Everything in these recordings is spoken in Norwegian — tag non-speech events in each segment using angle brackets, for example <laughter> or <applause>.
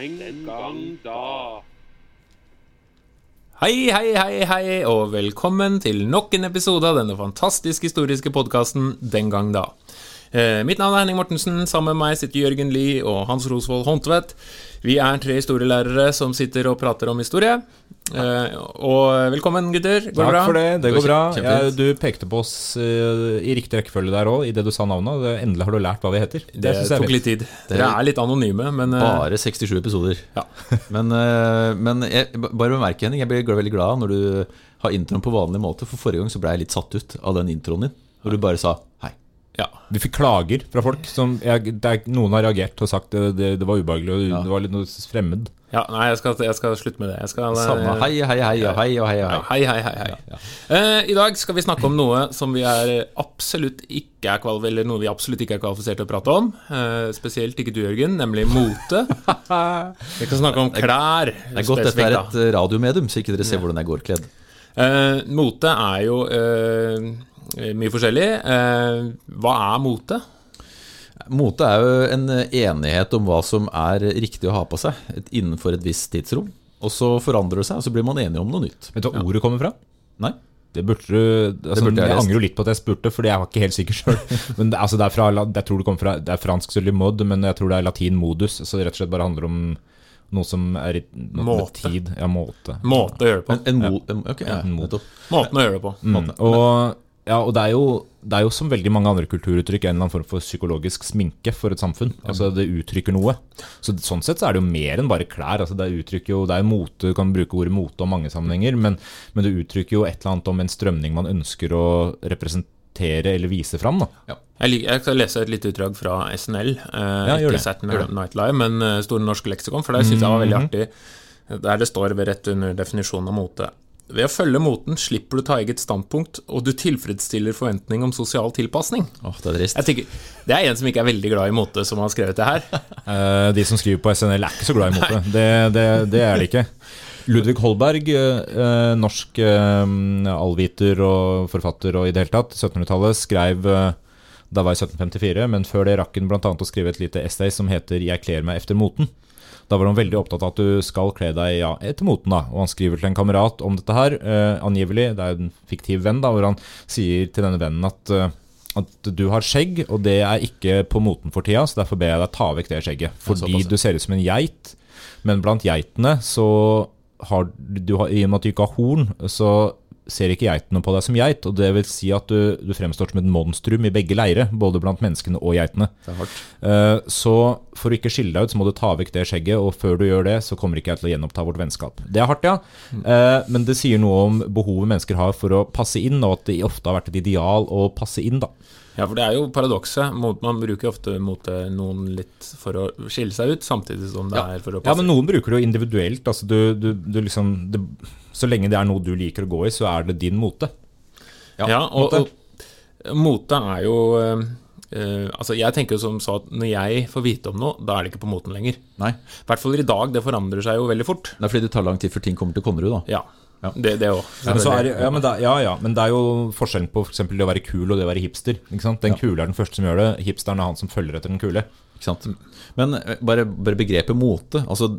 Den gang da. Hei, hei, hei, hei, og velkommen til nok en episode av denne fantastisk historiske podkasten Den gang da. Eh, mitt navn er Henning Mortensen. Sammen med meg sitter Jørgen Lie og Hans Rosvold Håndtvedt. Vi er tre historielærere som sitter og prater om historie. Eh, og velkommen, gutter. Går det Takk bra? for det. Det går bra. Ja, du pekte på oss uh, i riktig rekkefølge der òg, idet du sa navnet. Endelig har du lært hva vi heter. Det det tok litt tid. Dere er litt anonyme, men uh, Bare 67 episoder. Ja. <laughs> men men jeg, bare bemerk, Henning, jeg blir veldig glad når du har introen på vanlig måte. For forrige gang så ble jeg litt satt ut av den introen din. hvor du bare sa hei. ja. Vi fikk klager fra folk som jeg, det er, Noen har reagert og sagt det, det, det var ubehagelig og Ja. det var litt noe fremmed. Ja. Nei, jeg skal, jeg skal slutte med det. Skal, eh, Samme hei, hei, hei og hei og hei. og Ja, hei. hei, hei, hei, ja. Eh, I dag skal vi snakke om noe som vi er absolutt ikke er kvalif eller noe vi absolutt ikke er kvalifisert til å prate om. Eh, spesielt ikke du, Jørgen, nemlig mote. <laughs> Vi kan snakke om klær. Det er godt dette er et eh, radiomedium, så ikke dere ser hvordan jeg går kledd. Eh, mote er jo eh, mye forskjellig. Eh, hva er mote? Mote er jo en enighet om hva som er riktig å ha på seg innenfor et visst tidsrom. Og så forandrer det seg, og så blir man enige om noe nytt. Vet du hva ordet kommer fra? Nei? Det burde du altså, burde jeg Jeg angrer jo litt på at jeg spurte, Fordi jeg var ikke helt sikker sjøl. <laughs> Men det, altså, det er fra, jeg tror det kommer fra Det er fransk så mod, men jeg tror det er latin modus. Så det rett og slett bare handler om noe som er i noe med Måte. tid. Ja, måte. Måte å gjøre det på. En, en mo... en- Ok, ja, en Måten å gjøre det på. Mm. Og, ja, og det er, jo, det er jo som veldig mange andre kulturuttrykk en eller annen form for psykologisk sminke for et samfunn. Altså Det uttrykker noe. Så Sånn sett så er det jo mer enn bare klær. Altså Det uttrykker jo, det er mote, du kan bruke ordet mote om mange sammenhenger, men, men det uttrykker jo et eller annet om en strømning man ønsker å representere eller vise fram. da Jeg, lik, jeg skal lese et lite utdrag fra SNL. Eh, Ja, ikke. Saturday Night Live, men eh, Store norske leksikon. For det syns jeg var veldig artig. Der det står ved rett under definisjonen av mote. Ved å følge moten slipper du ta eget standpunkt, og du tilfredsstiller forventning om sosial tilpasning. Åh, det er trist. Jeg tenker, Det er en som ikke er veldig glad i mote, som har skrevet det her. Uh, <laughs> De som skriver på SNL er ikke så glad i mote. Det, det, det er de ikke. Ludvig Holberg, uh, norsk uh, allviter og forfatter og i det hele tatt, 1700-tallet, skrev da var jeg 1754, men før det rakk han bl.a. å skrive et lite essay som heter 'Jeg kler meg efter moten'. Da var han veldig opptatt av at du skal kle deg ja, etter moten. da, Og han skriver til en kamerat om dette her, eh, angivelig. Det er en fiktiv venn, da, hvor han sier til denne vennen at eh, at du har skjegg, og det er ikke på moten for tida, så derfor ber jeg deg ta vekk det skjegget. Fordi du ser ut som en geit, men blant geitene så har du har, I og med at du ikke har horn, så ser ikke geitene på deg som geit. Og det vil si at du, du fremstår som et monstrum i begge leire, både blant menneskene og geitene. Det er hardt. Eh, Så for å ikke skille deg ut, så må du ta vekk det skjegget, og før du gjør det, så kommer ikke jeg til å gjenoppta vårt vennskap. Det er hardt, ja, Eh, men det sier noe om behovet mennesker har for å passe inn, og at det ofte har vært et ideal å passe inn, da. Ja, for det er jo paradokset. Man bruker ofte mot noen litt for å skille seg ut, samtidig som det Ja. er for å passe Ja, men noen bruker det jo individuelt. Altså du, du, du liksom, det, så lenge det er noe du liker å gå i, så er det din mote. Ja, og, mote. og mote er jo eh, eh, Altså, jeg tenker jo som sa at når jeg får vite om noe, da er det ikke på moten lenger. Nei, I hvert fall i dag. Det forandrer seg jo veldig fort. det er fordi det tar lang tid før ting kommer til Konnerud, da. Ja. Ja. Det, det òg. Er, ja, men, det, ja, ja, men det er jo forskjellen på for det å være kul og det å være hipster. Den Ja. kule er den første som gjør det. Hipsteren er han som følger etter den kule. Ikke sant? Men eh, bare, bare begrepet mote altså,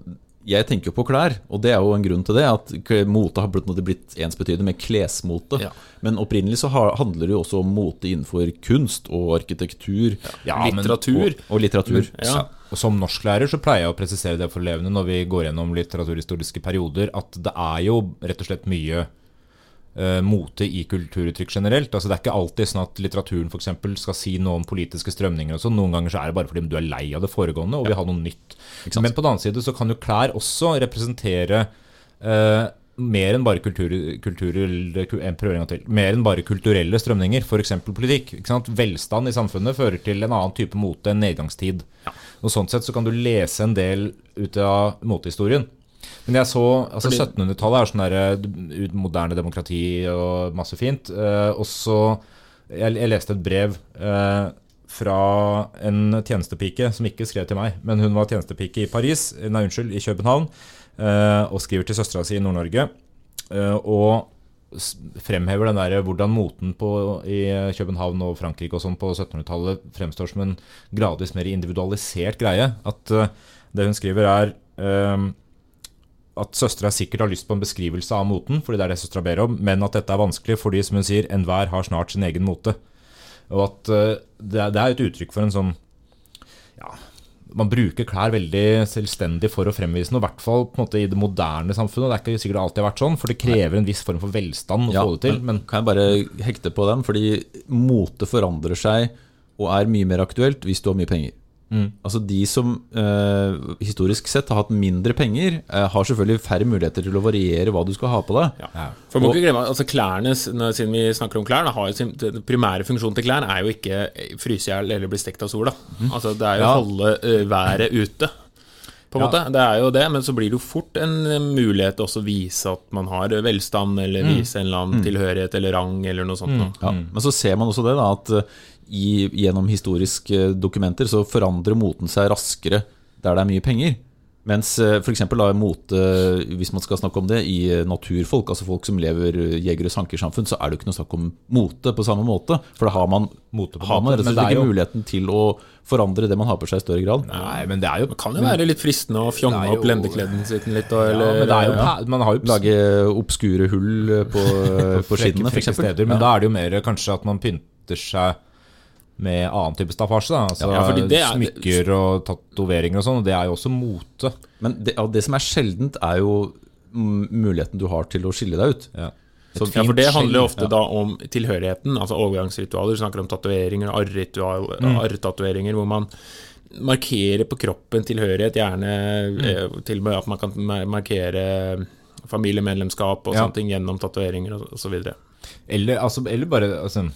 Jeg tenker jo på klær, og det er jo en grunn til det. At mote har blitt, blitt ensbetydende med klesmote. Ja. Men opprinnelig så handler det jo også om mote innenfor kunst og arkitektur. Ja, Litteratur. Og, og litteratur. Ja. Og Som norsklærer så pleier jeg å presisere det for elevene når vi går gjennom litteraturhistoriske perioder, at det er jo rett og slett mye mote i kulturuttrykk generelt. Altså Det er ikke alltid sånn at litteraturen for eksempel, skal si noe om politiske strømninger. og sånn. Noen ganger så er det bare fordi du er lei av det foregående og vil ha noe nytt. Men på den annen side så kan jo klær også representere eh, mer enn bare kultur, kulturelle, til. Mer enn bare kulturelle strømninger, f.eks. politikk. Velstand i samfunnet fører til en annen type mote enn nedgangstid. Og Sånn sett så kan du lese en del ut av motehistorien. Men jeg så, altså Fordi- 1700-tallet er sånn der, eh, moderne demokrati og masse fint. Eh, og så jeg, jeg leste et brev eh, fra en tjenestepike som ikke skrev til meg, men hun var tjenestepike i Paris, nei unnskyld, i København, eh, og skriver til søstera si i Nord-Norge. eh, og fremhever den der hvordan moten på, i København og Frankrike og sånn på 1700-tallet fremstår som en gradvis mer individualisert greie. At eh, det hun skriver er at søstera sikkert har lyst på en beskrivelse av moten, fordi det er det søstera ber om, men at dette er vanskelig fordi, som hun sier, enhver har snart sin egen mote. Og at uh, det, er, det er et uttrykk for en sånn Ja, man bruker klær veldig selvstendig for å fremvise noe, i hvert fall måte i det moderne samfunnet. Det er ikke sikkert alltid har vært sånn, for det krever en viss form for velstand å Ja, få det til. Men Kan jeg bare hekte på den? Fordi mote forandrer seg og er mye mer aktuelt hvis du har mye penger. Mm. Altså De som eh, historisk sett har hatt mindre penger, eh, har selvfølgelig færre muligheter til å variere hva du skal ha på deg. Ja. For må ikke glemme, altså klærne, Siden vi snakker om klær, har jo sin den primære funksjon til klær er jo ikke fryse i hjel eller bli stekt av sola. Altså, det er jo å Ja. holde uh, været ute. På en Ja. måte, Det er jo det, men så blir det jo fort en mulighet til også å vise at man har velstand, eller vise en eller annen tilhørighet eller rang, eller noe sånt. noe. Ja, Men så ser man også det, da, at eh, i, gjennom historiske dokumenter så forandrer moten seg raskere der det er mye penger. Mens f.eks. mote, hvis man skal snakke om det, i eh, naturfolk, altså folk som lever eh, jeger- og sankersamfunn, så er det jo ikke noe snakk om mote på samme måte. For da har man, Mote har man rett og men slett det er ikke jo- muligheten til å forandre det man har på seg i større grad. Nei, men det er jo Det kan jo være litt fristende å fjonge Det jo- opp lendekleden sin litt. Og, ja, eller, men det er jo, ja. Man har jo Lage obskure hull eh, på, på skinnene, f.eks. Men Men da er det jo mer kanskje at man pynter seg med annen type staffasje. Da. Altså, Ja, det er- Smykker og tatoveringer og sånn. og Det er jo også mote. Men det, ja, det som er sjeldent, er jo muligheten du har til å skille deg ut. Ja. Så Ja, for det handler jo ofte da om tilhørigheten, altså overgangsritualer. Du snakker om tatoveringer, arrritual- Mm. hvor man markerer på kroppen tilhørighet, gjerne Mm. eh, til og med at man kan markere familiemedlemskap og Ja. sånne ting gjennom tatoveringer og, og så videre. Eller, altså, eller bare altså,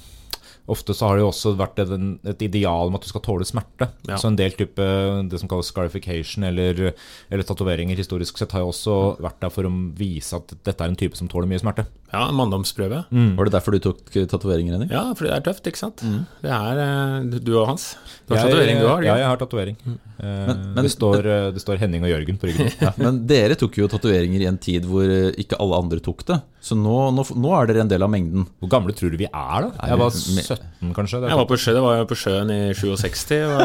Ofte så har det jo også vært et, et ideal om at du skal tåle smerte. Ja. Så en del type det som kalles scarification eller, eller tatoveringer historisk sett har jo også vært der for å vise at dette er en type som tåler mye smerte. Ja, en Mm. Var det derfor du tok eh, tatoveringer, Henning? Ja, fordi det er tøft, ikke sant? Mm. Det er eh, du og Hans. Du har tatovering, du har? Ja, jeg har tatovering. Eh, Men- men- det, står, eh, det står Henning og Jørgen på ryggen. Ja, <laughs> men dere tok jo tatoveringer i en tid hvor eh, ikke alle andre tok det. Så nå, nå, nå er dere en del av mengden. Hvor gamle tror du vi er, da? Jeg var 17, kanskje. Det Jeg var på sjø, det var jo på sjøen i 67, og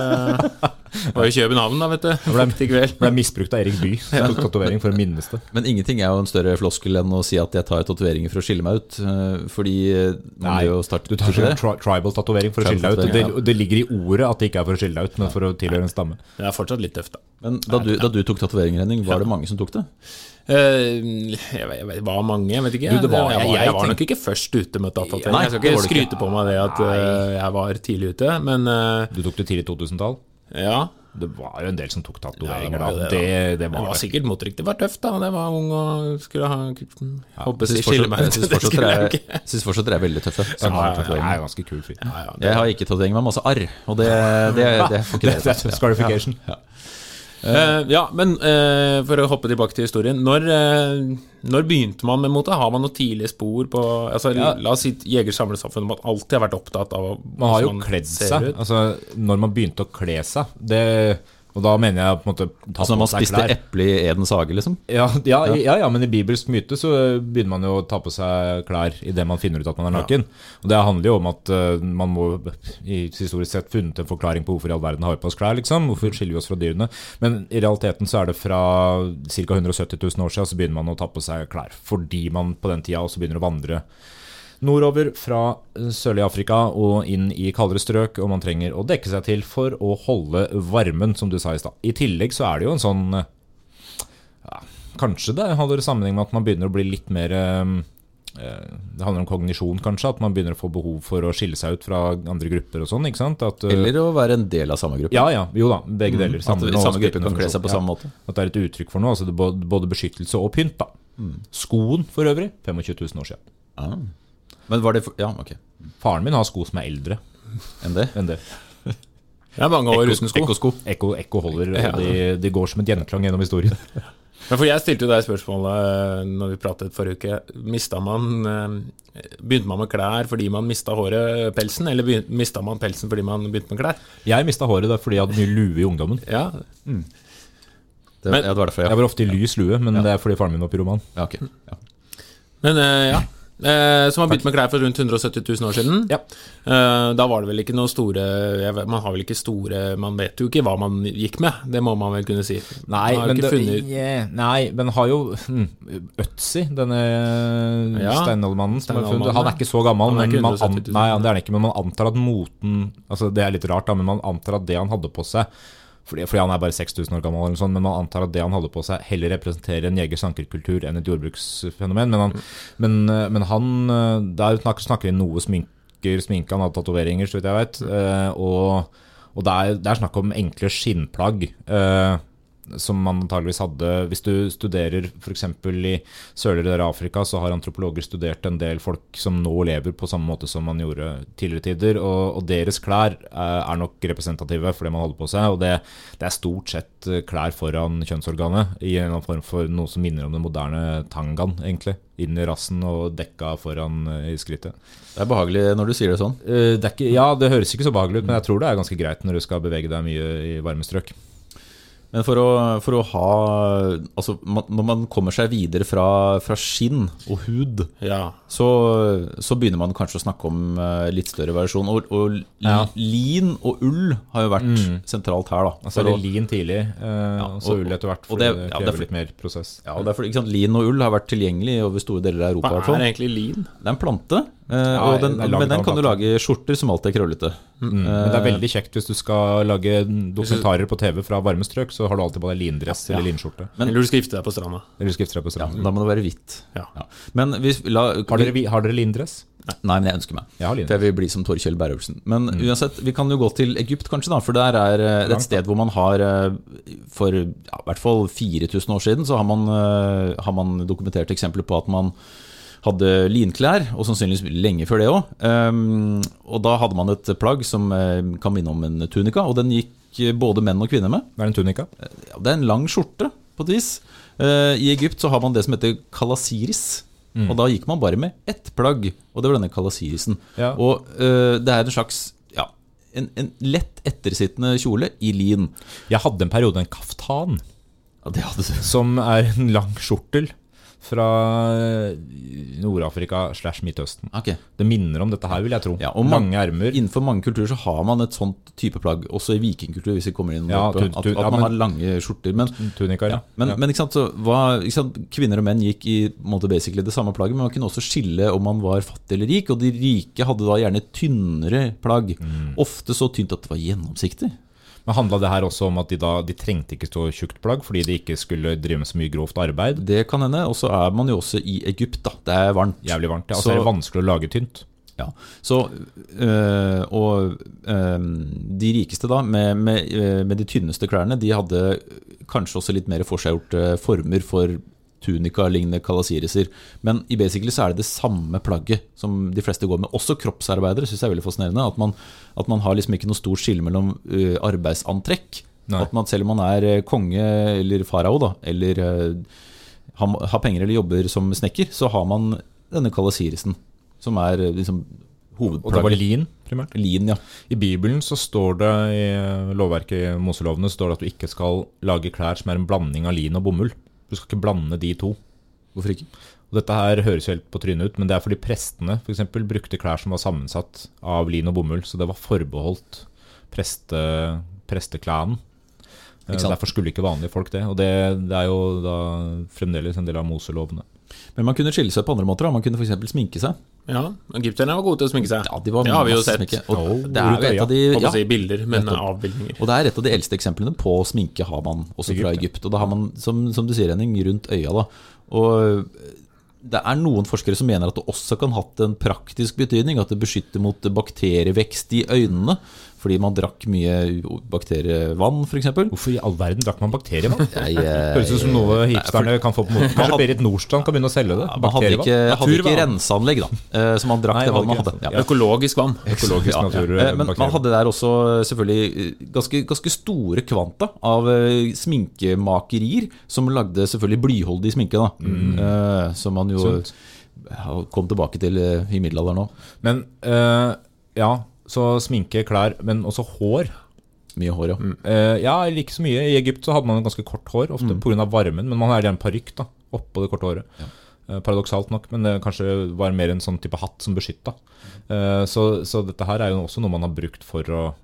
jeg var i København da, vet du. I ble misbrukt av Erik Bye. Jeg tok tatovering for å minnes det. Men ingenting er jo en større floskel enn å si at jeg tar tatoveringer for å skille meg ut. eh, Fordi eh, man Nei, jo starte Du tar ikke sånn det. tri tribal-tatovering for å skille deg ut. Det, det ligger i ordet at det ikke er for å skille deg ut, men for å tilhøre en stamme. Det er fortsatt litt tøft, da. Men da du, da du tok tatovering, Henning, var det mange som tok det? Eh, jeg vet, jeg vet, var mange, jeg vet ikke. Du, det var- jeg, jeg- jeg var nok ikke først ute med. Nei, Jeg skal ikke skryte på meg det at eh, jeg var tidlig ute, men eh, Du tok det tidlig 2000-tall. ja. Det var jo en del som tok tatoveringer Ja, det det, Det, det Det var sikkert motriktig. Det var tøft, da. Det var ung og skulle ha Håper Jeg jeg syns skille meg ut. syns Det fortsatt dere er, er veldig tøffe. har Jeg er ganske kul fyr. Ja, ja, det- Jeg har ikke tatovering, men masse arr. Og det, det, det får ikke Det, det, det Eh, ja, men uh, for å hoppe tilbake til historien. Når, uh, når begynte man med mote? Har man noen tidlige spor på altså, Ja. La oss si Jeger-samlersamfunnet man alltid har vært opptatt av Man har jo kledd seg. Altså, når man begynte å kle seg det, Og da mener jeg på en måte ta Altså på man seg spiste klær. eple i Edens hage, liksom? Ja, ja, ja, ja, men i bibelsk myte så begynner man jo å ta på seg klær idet man finner ut at man er naken. Og Det handler jo om at uh, man må i historisk sett funnet en forklaring på hvorfor i all verden har vi på oss klær. liksom, Hvorfor skiller vi oss fra dyrene. Men i realiteten så er det fra ca. 170 000 år siden så begynner man å ta på seg klær. Fordi man på den tida også begynner å vandre nordover fra sørlig sørlige Afrika og inn i kaldere strøk, og man trenger å dekke seg til for å holde varmen, som du sa i stad. I tillegg så er det jo en sånn eh, ja, Kanskje det holder sammenheng med at man begynner å bli litt mer eh, eh, Det handler om kognisjon, kanskje. At man begynner å få behov for å skille seg ut fra andre grupper og sånn. ikke sant? At, eh, Eller å være en del av samme gruppe? ja, ja. Jo da. Begge deler. At samme gruppe kan kle seg på ja. samme måte? At det er et uttrykk for noe. altså det både, beskyttelse og pynt. da. Skoen for øvrig. 25 000 år siden. Ah. Men var det for, Ja, ok. Faren min har sko som er eldre Enn det? enn det. <laughs> Det er mange år uten sko. Ekkosko. Ekko, ekko holder, Ja. og de, de går som et gjenklang gjennom historien. <laughs> <laughs> Men for Jeg stilte jo deg spørsmålet eh, når vi pratet forrige uke. Mista man eh, Begynte man med klær fordi man mista håret, pelsen, eller begynte, mista man pelsen fordi man begynte med klær? Jeg mista håret da fordi jeg hadde mye lue i ungdommen. Ja, Det, Men- ja, det var derfor, ja. Jeg var ofte i lys lue, men det er fordi faren min var pyroman. ja, okay. ja. Men eh, ja. Eh, som har begynt med klær for rundt 170 000 år siden. Ja. Eh, da var det vel ikke noe store vet, Man har vel ikke store Man vet jo ikke hva man gikk med, det må man vel kunne si. Nei, men, det, funnet yeah, nei, men har jo hm, Øtzi, denne Ja, steinaldermannen som er funnet, Han er ikke så gammel, men ikke man, an, nei, det er ikke, men man antar at moten Altså Det er litt rart, da, men man antar at det han hadde på seg fordi, fordi han er bare 6000 år gammel, sånt, men man antar at det han holder på seg, heller representerer en jeger-sankerkultur enn et jordbruksfenomen. Men han, men, eh, men han eh, Der snakker, vi noe sminker, sminke, han hadde tatoveringer, så vidt jeg vet. eh, Og, og det, er, det er snakk om enkle skinnplagg. Eh, som man antageligvis hadde Hvis du studerer f.eks. i sørligere Afrika, så har antropologer studert en del folk som nå lever på samme måte som man gjorde tidligere tider. Og, og deres klær er, er nok representative for det man holder på seg. Og det, det er stort sett eh, klær foran kjønnsorganet i en form for noe som minner om den moderne tangaen, egentlig. Inn i rassen og dekka foran eh, i skrittet. Det er behagelig når du sier det sånn. Eh, Det ikke, ja, det høres ikke så behagelig ut, men jeg tror det er ganske greit når du skal bevege deg mye i varme strøk. Men for å, for å ha Altså, man, når man kommer seg videre fra, fra skinn og hud, Ja. så, så begynner man kanskje å snakke om eh, litt større variasjon. Og, og Ja. lin og ull har jo vært sentralt her, da. Altså lin tidlig, eh, og så ull etter hvert, for det- det, krever er litt mer prosess. ja, og derfor, Lin og ull har vært tilgjengelig over store deler av Europa. Hva er egentlig lin? Det er en plante, eh, og den, men den kan du lage skjorter som alltid er krøllete. Mm. Men det er veldig kjekt hvis du skal lage dokumentarer på TV fra varme strøk, så har du alltid på deg lindress eller linskjorte. Men- Eller du skal gifte deg på stranda. Eller skrifter deg på Ja, da må det være hvitt. Ja. Men hvis, la, Har dere, vi- har dere lindress? Nei, men jeg ønsker meg. Jeg har For jeg vil bli som Torkjell Berrelsen. Men uansett, vi kan jo gå til Egypt, kanskje, da. For der er eh, det er et sted hvor man har eh, For ja, i hvert fall 4000 år siden så har man, eh, har man dokumentert eksempler på at man hadde linklær, og sannsynligvis lenge før det òg. og da hadde man et plagg som eh, kan minne om en tunika, og den gikk eh, både menn og kvinner med. Det er en tunika. Ja, det er en lang skjorte, på et vis. Eh, I Egypt så har man det som heter kalasiris. Og da gikk man bare med ett plagg, og det var denne kalasirisen. Ja. Og eh, det er en slags ja, en, en lett ettersittende kjole i lin. Jeg hadde en periode en kaftan, Ja, det hadde du. som er en lang skjortel fra eh, Nord-Afrika slash Midtøsten. Okay. Det minner om dette her, vil jeg tro. Ja, og mange ermer. Innenfor mange kulturer så har man et sånt type plagg, også i vikingkultur, hvis vi kommer inn Ja, oppe, at, at ja, man men- har lange skjorter. Men, Tunikaer, ja, men, men sant, ikke sant, kvinner og menn gikk i måte, basically det samme plagget, men man kunne også skille om man var fattig eller rik. Og de rike hadde da gjerne tynnere plagg. Mm. Ofte så tynt at det var gjennomsiktig. Men Handla det her også om at de da de trengte ikke så tjukt plagg fordi de ikke skulle drive med så mye grovt arbeid? Det kan hende. Og så er man jo også i Egypt, da. Det er varmt. Jævlig varmt. Ja, og Så- så er det vanskelig å lage tynt. Ja, så øh, Og øh, de rikeste, da, med, med, øh, med de tynneste klærne, de hadde kanskje også litt mer forseggjorte former for tunika-lignende kalasiriser. Men i basically så er det det samme plagget som de fleste går med. Også kroppsarbeidere syns jeg er veldig fascinerende. At man, at man har liksom ikke noe stort skille mellom uh, arbeidsantrekk. Nei. At man selv om man er øh, konge eller farao, da, eller uh, har, har penger eller jobber som snekker, så har man denne kalasirisen, som er liksom hovedplagget. Og det var lin, primært. Lin, ja. I Bibelen så står det i lovverket i Moselovene står det at du ikke skal lage klær som er en blanding av lin og bomull. Du skal ikke blande de to. Hvorfor ikke? Og dette her høres jo helt på trynet ut, men det er fordi prestene for eksempel, brukte klær som var sammensatt av lin og bomull, så det var forbeholdt preste, presteklanen. Derfor skulle ikke vanlige folk det. Og det, det er jo da fremdeles en del av Moselovene. Men man kunne skille seg på andre måter. Da. Man kunne f.eks. sminke seg. Ja, Egypterne var gode til å sminke seg. Ja, de var det har vi jo sett. sminke. Og Oh, det er et av de ja, si bilder, men avbildninger. Og det er et av de eldste eksemplene på sminke har man også fra Egypt, Egypt. Og da har man, som, som du sier, Henning, rundt øya. da Og det er noen forskere som mener at det også kan ha hatt en praktisk betydning. At det beskytter mot bakterievekst i øynene. Fordi man drakk mye bakterievann, f.eks. Hvorfor i all verden drakk man bakterievann? <laughs> Eh, Høres ut som noe hipsterne kan få på moten. Kanskje Berit Nordstrand kan begynne å selge det? ja, man hadde ikke, hadde ikke renseanlegg, da. eh, Så man drakk Nei, det vannet man hadde. Ja. Økologisk vann. <laughs> Økologisk Ja, natur. eh, Men man hadde der også selvfølgelig ganske, ganske store kvanta av sminkemakerier som lagde selvfølgelig blyholdig sminke. da Mm. Som man jo Sunt. kom tilbake til i middelalderen òg. Men uh, ja, så sminke, klær, men også hår. Mye hår, ja. Eh, ja, ikke så mye. I Egypt så hadde man ganske kort hår, ofte Mm. pga. varmen, men man har gjerne parykk oppå det korte håret. eh, paradoksalt nok. Men det kanskje var mer en sånn type hatt som beskytta. Eh, så, så dette her er jo også noe man har brukt for å,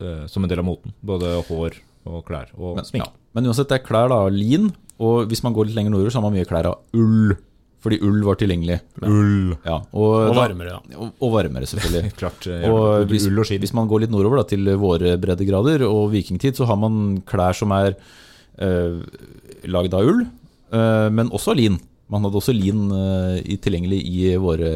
eh, som en del av moten. Både hår og klær og Men, sminke. ja. Men uansett, det er klær da, lin. Og hvis man går litt lenger nordover, så har man mye klær av ull. Fordi ull var tilgjengelig. Ull. Ja, og, Og varmere, ja. Og, og varmere, selvfølgelig. <laughs> Klart. eh, Og hvis, ull og skinn. hvis man går litt nordover da, til våre breddegrader og vikingtid, så har man klær som er uh, lagd av ull, eh, men også av lin. Man hadde også lin eh, tilgjengelig i våre,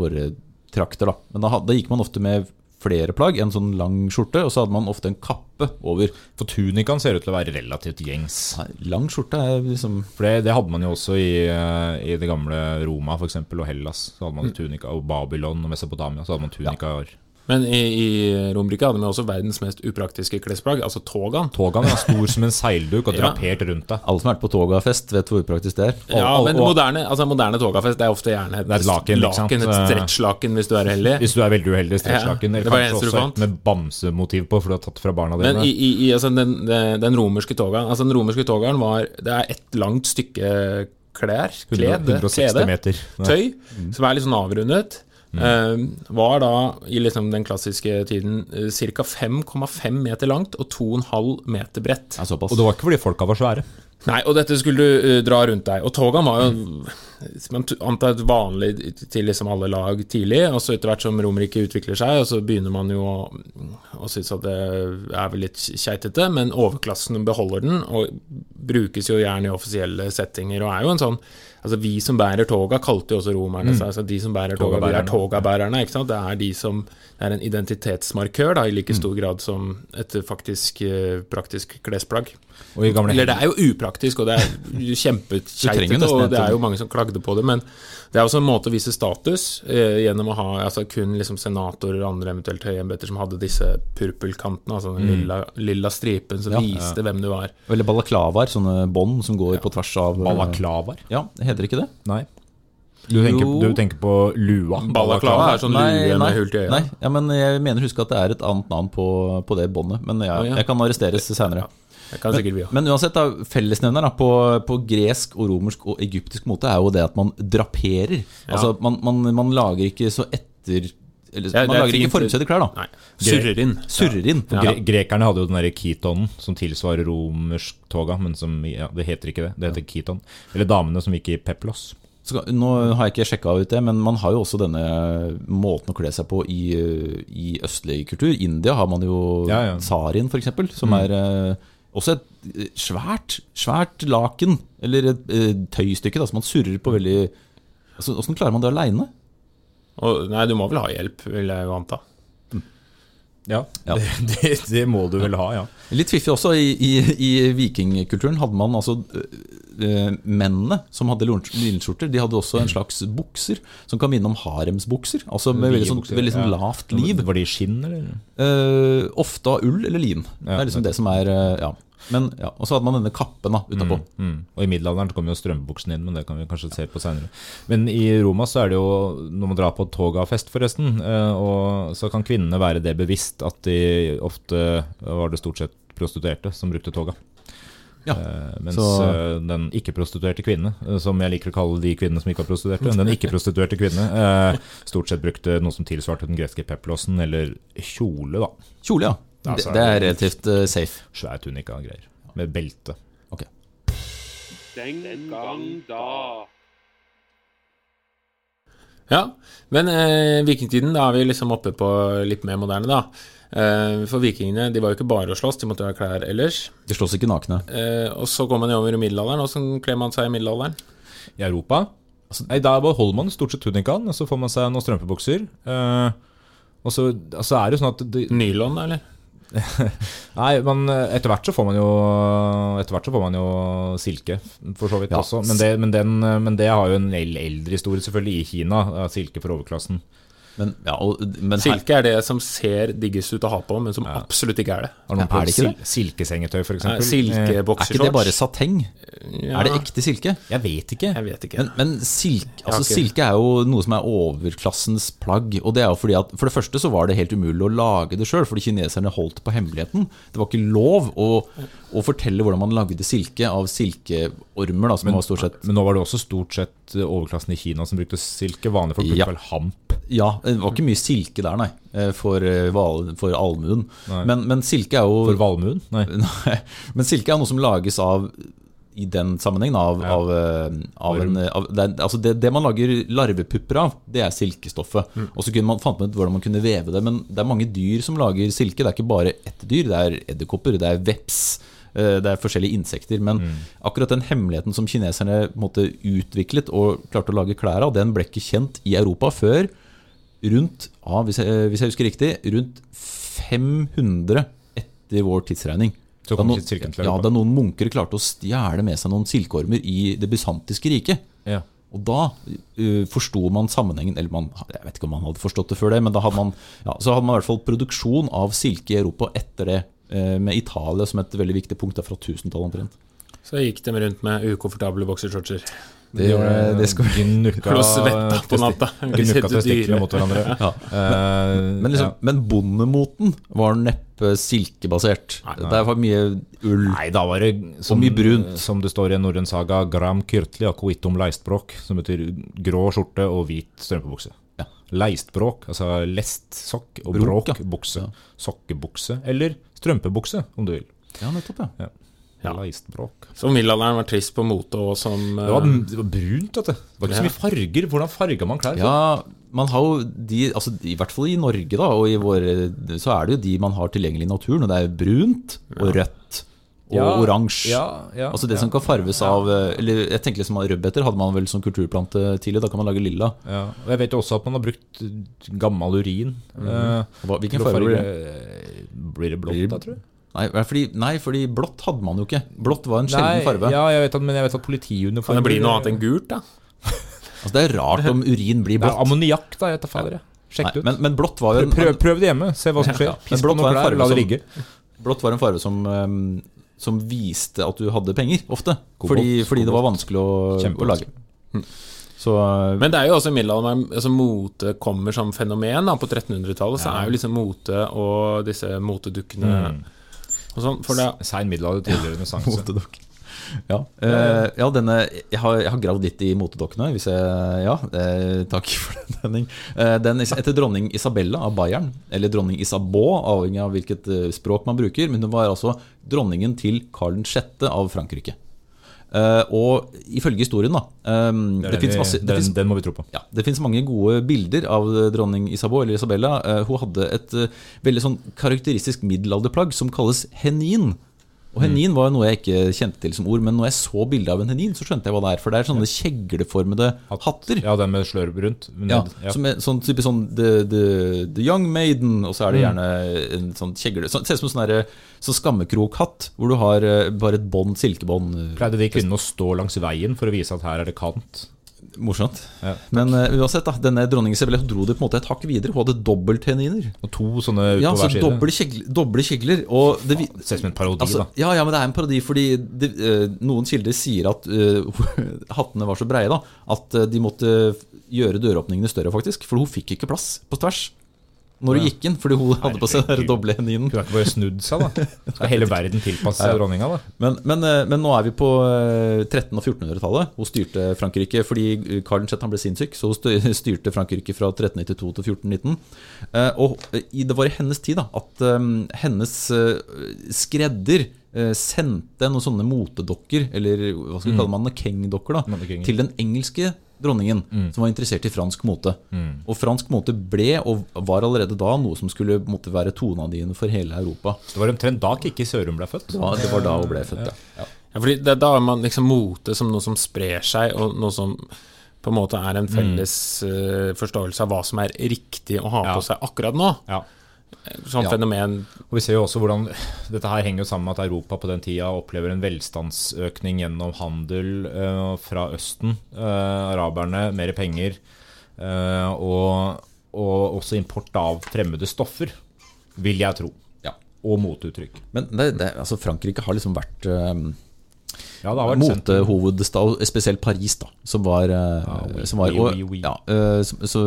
våre trakter. Da. Men da, da gikk man ofte med flere plagg, en sånn lang skjorte, og så hadde man ofte en kappe over. For tunikaen ser ut til å være relativt gjengs. Nei, Lang skjorte er liksom For det, det hadde man jo også i, eh, i det gamle Roma for eksempel, og Hellas. Så hadde man tunika, Og Babylon og Mesopotamia. Så hadde man tunikaer. Men i, i Romerike hadde vi også verdens mest upraktiske klesplagg, altså togaen. Togaen er stor som en seilduk og <laughs> Ja. drapert rundt deg. Alle som har vært på togafest, vet hvor upraktisk det er. Ja, men og- moderne, altså moderne togafest er ofte gjerne et, et laken, ikke et stretchlaken hvis du er heldig. Hvis du er veldig uheldig, stretchlaken. Ja, det eller kanskje også et med bamsemotiv på, for du har tatt fra barna Men dine. i, i, i altså den, den, den romerske togaen Altså den romerske togaen var Det er ett langt stykke klær, klede, 160 klede meter. tøy, som er litt sånn avrundet. Eh, var da i liksom den klassiske tiden uh, ca. 5,5 meter langt og 2,5 meter bredt. Ja, såpass. Og det var ikke fordi folka var svære. Nei, og dette skulle du uh, dra rundt deg. Og togene var jo som man antar et vanlig til liksom alle lag tidlig. Og så etter hvert som Romerike utvikler seg, og så begynner man jo å, å synes at det er vel litt keitete, men overklassen beholder den, og brukes jo gjerne i offisielle settinger, og er jo en sånn Altså Vi som bærer toga, kalte jo også romerne seg. Altså de som bærer toga, vi er Togabærerne. ikke sant? Det er de som Det er en identitetsmarkør da, i like stor grad som et faktisk eh, praktisk klesplagg. Og i gamle Eller det er jo upraktisk, og det er <laughs> kjempekeitete, og det er jo mange som klagde på det, men det er også en måte å vise status eh, gjennom å ha altså kun liksom senatorer og andre eventuelt høye embeter som hadde disse purpelkantene, altså den lilla, lilla stripen som Ja. viste hvem du var. Eller balaklavaer, sånne bånd som går på tvers av Balaklavaer? Ja, heter det ikke det? Nei. Du tenker, du tenker på lua? Balaklava er sånn lue med hull til øya. Nei, ja, men jeg mener husk at det er et annet navn på, på det båndet. Men jeg, Å, ja. jeg kan arresteres senere. Det kan sikkert bli, ja. Men uansett, da, fellesnevner da, på, på gresk og romersk og egyptisk mote er jo det at man draperer. Altså, man, man, man lager ikke så etter eller, Ja, Man er lager ikke fint. klær, da. Nei. Surrer inn. Surrer inn. Gre Grekerne hadde jo den derre ketonen som tilsvarer romersk toga, men som ja, det heter ikke det. Det heter keton. Eller damene som gikk i peplos. Så, nå har jeg ikke sjekka ut det, men man har jo også denne måten å kle seg på i, i østlig kultur. I India har man jo Ja, ja. sarien, f.eks., som er eh, også et eh, svært, svært laken, eller et et tøystykke, da, som man surrer på veldig altså, klarer man det aleine? Nei, du må vel ha hjelp, vil jeg jo anta. Ja, Ja. Det, det, det må du vel ha, ja. Litt fiffig også, i, i, i vikingkulturen hadde man altså eh, Mennene som hadde linskjorter, de hadde også en slags bukser som kan minne om haremsbukser. Altså med veldig, sånn, veldig sånn lavt liv. Var de skinn, eller? Eh, ofte av ull eller lin. det er liksom det som er eh, Ja. Men, ja. Og så hadde man denne kappen da, utapå. Mm. Og i middelalderen så kom jo strømbuksene inn, men det kan vi kanskje se på seinere. Men i Roma så er det jo, når man drar på togafest forresten, eh, og så kan kvinnene være det bevisst at de ofte var det stort sett prostituerte som brukte toga. Ja. Eh, mens Så- eh, den ikke-prostituerte kvinne, eh, som jeg liker å kalle de kvinnene som ikke var prostituerte, den ikke-prostituerte kvinne eh, stort sett brukte noe som tilsvarte den greske peplosen, eller kjole, da. Kjole, ja. Ja, det, er det er relativt uh, safe. Svær tunika og greier. Med belte. Ok. Den gang da. Ja, men eh, vikingtiden, da er vi liksom oppe på litt mer moderne, da. Eh, for vikingene de var jo ikke bare å slåss, de måtte ha klær ellers. De slåss ikke nakne. Eh, og så går man over i middelalderen. Åssen kler man seg i middelalderen? I Europa altså, nei, Da beholder man stort sett tunikaen, og så får man seg noen strømpebukser. Eh, og så altså er det jo sånn at Nylon, eller? <laughs> Nei, men eh, etter hvert så får man jo Etter hvert så får man jo silke, for så vidt Ja. også. Men det, men, den, eh, men det har jo en el- eldre historie, selvfølgelig, i Kina. eh, Silke for overklassen. Men, ja, og, men Silke er det som ser diggest ut å ha på, men som absolutt ikke er det. Har noen er prøvd det ikke sil silkesengetøy, f.eks.? Nei, er ikke det bare sateng? Ja, Er det ekte silke? Jeg vet ikke. Jeg vet ikke. Men, men silke, altså, silke er jo noe som er overklassens plagg. Og det er jo fordi at For det første så var det helt umulig å lage det sjøl, fordi kineserne holdt på hemmeligheten. Det var ikke lov å, å fortelle hvordan man lagde silke av silkeormer, da, som var stort sett Men nå var det også stort sett overklassen i Kina som brukte silke. Vanlige folk brukte Ja. vel hamp. Ja, det var ikke mye silke der, nei, eh, for, eh, val- for allmuen. Men, men silke er jo For valmuen? Nei. <laughs> Nei, men silke er noe som lages av i den sammenhengen av, Ja. av, eh, av en av, det, altså det, det man lager larvepupper av, det er silkestoffet. Og så kunne man fant man ut hvordan man kunne veve det. Men det er mange dyr som lager silke. Det er ikke bare ett dyr. Det er edderkopper, det er veps. Det er forskjellige insekter. Men akkurat den hemmeligheten som kineserne måtte utviklet og klarte å lage klær av, den ble ikke kjent i Europa før rundt, ja, hvis, jeg, hvis jeg husker riktig, rundt 500 etter vår tidsregning. Så Da kom noen- ja, da noen munker klarte å stjele med seg noen silkeormer i det bysantiske riket. Ja. Og da uh, forsto man sammenhengen Eller man, jeg vet ikke om man hadde forstått det før det, men da hadde man, ja, så hadde man i hvert fall produksjon av silke i Europa etter det, uh, med Italia som et veldig viktig punkt fra 1000-tallet omtrent. Så gikk de rundt med ukomfortable boksershortser. Det, det skal vi Gnukka <laughs> testiklene <laughs> mot hverandre. <laughs> ja. Eh, Men, liksom, ja. men bondemoten var neppe silkebasert. Nei. Der var mye ull. Nei, da var det som, mye brunt. som det står i en norrøn saga, gram kyrtli og kuitum leistbråk, som betyr grå skjorte og hvit strømpebukse. Ja. Leistbråk, altså lestsokk, og bråk, ja. bukse. Sokkebukse, eller strømpebukse, om du vil. Ja, nettopp, ja. Ja. Leistbråk. Så middelalderen var trist på mote og som Det var, eh, det var brunt, vet du. Det var ikke så mye farger. Hvordan farga man klær? Ja, man har jo de, altså i hvert fall i Norge da, og i våre, så er det jo de man har tilgjengelig i naturen, og det er brunt og rødt og Ja, oransje. Ja, ja, Altså det ja. som kan farves av eh, Eller jeg tenker liksom Rødbeter hadde man vel som kulturplante tidlig, da kan man lage lilla. Ja, og jeg vet jo også at man har brukt gammel urin. Mm. Hva, hvilken farge blir det? Blir det blått, da, tror jeg? Nei fordi, nei, fordi blått hadde man jo ikke. Blått var en sjelden farge. Ja, jeg vet at, men jeg vet at Kan det bli noe annet enn gult, da? <laughs> Altså Det er rart om urin blir blått. ammoniakk, da. Jeg tar fader, jeg. Sjekk det ut. men, men blått var jo en, prøv, prøv det hjemme. Se hva som skjer. Ja, Piss på blått var noen en klær, la det som- ligge. blått var en farge som, eh, som viste at du hadde penger, ofte. Fordi, fordi det var vanskelig å, å lage. Så eh, Men det er jo også i middelalderen altså mote kommer som fenomen. da På 1300-tallet så er jo liksom mote og disse motedukkene Mm. Sånn. For det, Sein middelalder, tidligere renessanse. Ja, Uh, ja denne, jeg, har, jeg har gravd litt i motedokkene. Hvis jeg, ja, eh, takk <laughs> for den. Henning. Uh, den heter dronning Isabella av Bayern, eller dronning Isabeau, avhengig av hvilket eh, språk man bruker. Men hun var altså dronningen til Karl 6. av Frankrike. Eh, og ifølge historien, da um, Det Det, masse det den, finnes, den må vi tro på. ja, det fins mange gode bilder av dronning Isabeau eller Isabella. Uh, hun hadde et uh, veldig sånn karakteristisk middelalderplagg som kalles henin. Og henin var jo noe jeg ikke kjente til som ord, men når jeg så bildet av en henin, så skjønte jeg hva det er. For det er sånne kjegleformede hatter. Ja, den med slørv rundt. Men Ja, ja. Som er sånn type sånn the, the, the Young Maiden, og så er det Mm. gjerne en sånn kjegle så, Ser ut som en sånn sånn skammekrokatt, hvor du har eh, bare et bånd, silkebånd. eh, Pleide de kvinnene å stå langs veien for å vise at her er det kant? Morsomt. Ja. Men uh, uansett, da, denne dronning Isabella dro det på en måte et hakk videre. Hun hadde dobbeltheniner. Og to sånne ut Ja, på så hver side. doble kjegler, doble kjegler og det, vi- Ser ut som en parodi, altså, da. ja, ja, men det er en parodi fordi det, uh, noen kilder sier at uh, <laughs> hattene var så breie da at de måtte gjøre døråpningene større, faktisk. For hun fikk ikke plass på tvers når hun gikk inn, fordi hun hadde på seg den doble heninen. Kunne ikke bare snudd seg, da. <laughs> Skal hele verden tilpasse seg dronninga, da? Men, men, eh, men nå er vi på eh, 1300- og 1400-tallet. Hun styrte Frankrike fordi eh, Karl 6. ble sinnssyk, så hun <laughs> styrte Frankrike fra 1392 til 1419. Eh, Og eh, det var i hennes tid da, at eh, hennes eh, skredder eh, sendte noen sånne motedokker, eller hva skal vi kalle mannekengdokker, da, til den engelske dronningen, som var interessert i fransk mote. Og fransk mote ble, og var allerede da, noe som skulle måtte være toneangivende for hele Europa. Det var omtrent da Kikki Sørum ble født. Ja, det var da hun ble født, ja. ja, fordi det, da har man liksom mote som noe som sprer seg, og noe som på en måte er en felles eh, forståelse av hva som er riktig å ha Ja. på seg akkurat nå. Ja. Sånn Ja. fenomen Og vi ser jo også hvordan <sighs> Dette her henger jo sammen med at Europa på den tida opplever en velstandsøkning gjennom handel uh, fra Østen. Uh, araberne, mer penger. Uh, og og også import av fremmede stoffer, vil jeg tro. Ja. Og moteuttrykk. Men det, det, altså Frankrike har liksom vært um, Ja, det har vært sendt- motehovedstad, spesielt Paris, da, som var, ja, oui, som var oui, oui, oui. Ja, så, så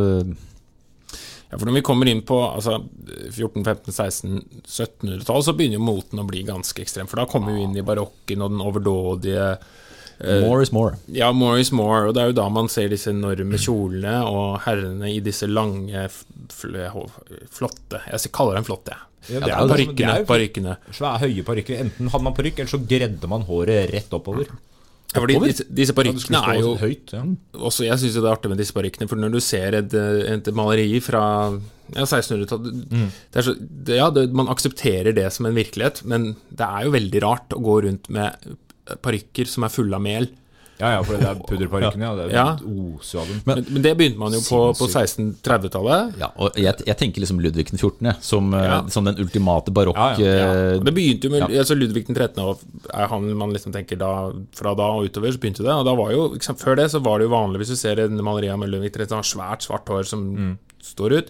Ja, for Når vi kommer inn på altså, 14-, 15-, 16-, 1700-tallet, så begynner jo moten å bli ganske ekstrem. For da kommer vi inn i barokken og den overdådige More is more. Ja, more is more. Og det er jo da man ser disse enorme kjolene og herrene i disse lange, fl flotte Jeg kaller dem flotte, jeg. Ja, Ja, det jo- det er parykkene. Svære, høye parykker. Enten hadde man parykk, eller så gredde man håret rett oppover. Ja, fordi disse, disse parykkene ja, er jo høyt. Ja. også, Jeg syns det er artig med disse parykkene, for når du ser et, et maleri fra ja, 1600-tallet det er så- det- Ja, det, man aksepterer det som en virkelighet, men det er jo veldig rart å gå rundt med parykker som er fulle av mel. Ja, ja, for det er pudderparykkene. Ja. Det er Ja. oser av dem. Men, men det begynte man jo på, på 1630-tallet. Ja, og jeg, jeg tenker liksom Ludvig den 14. som, uh, Ja. som den ultimate barokk Ja, ja, uh, det begynte jo med Ja. altså Ludvig den 13. og er han man liksom tenker da Fra da og utover så begynte det. Og da var jo, liksom, Før det så var det jo vanlig, hvis du ser en maleri av Ludvig 13, har svært svart hår som Mm. står ut.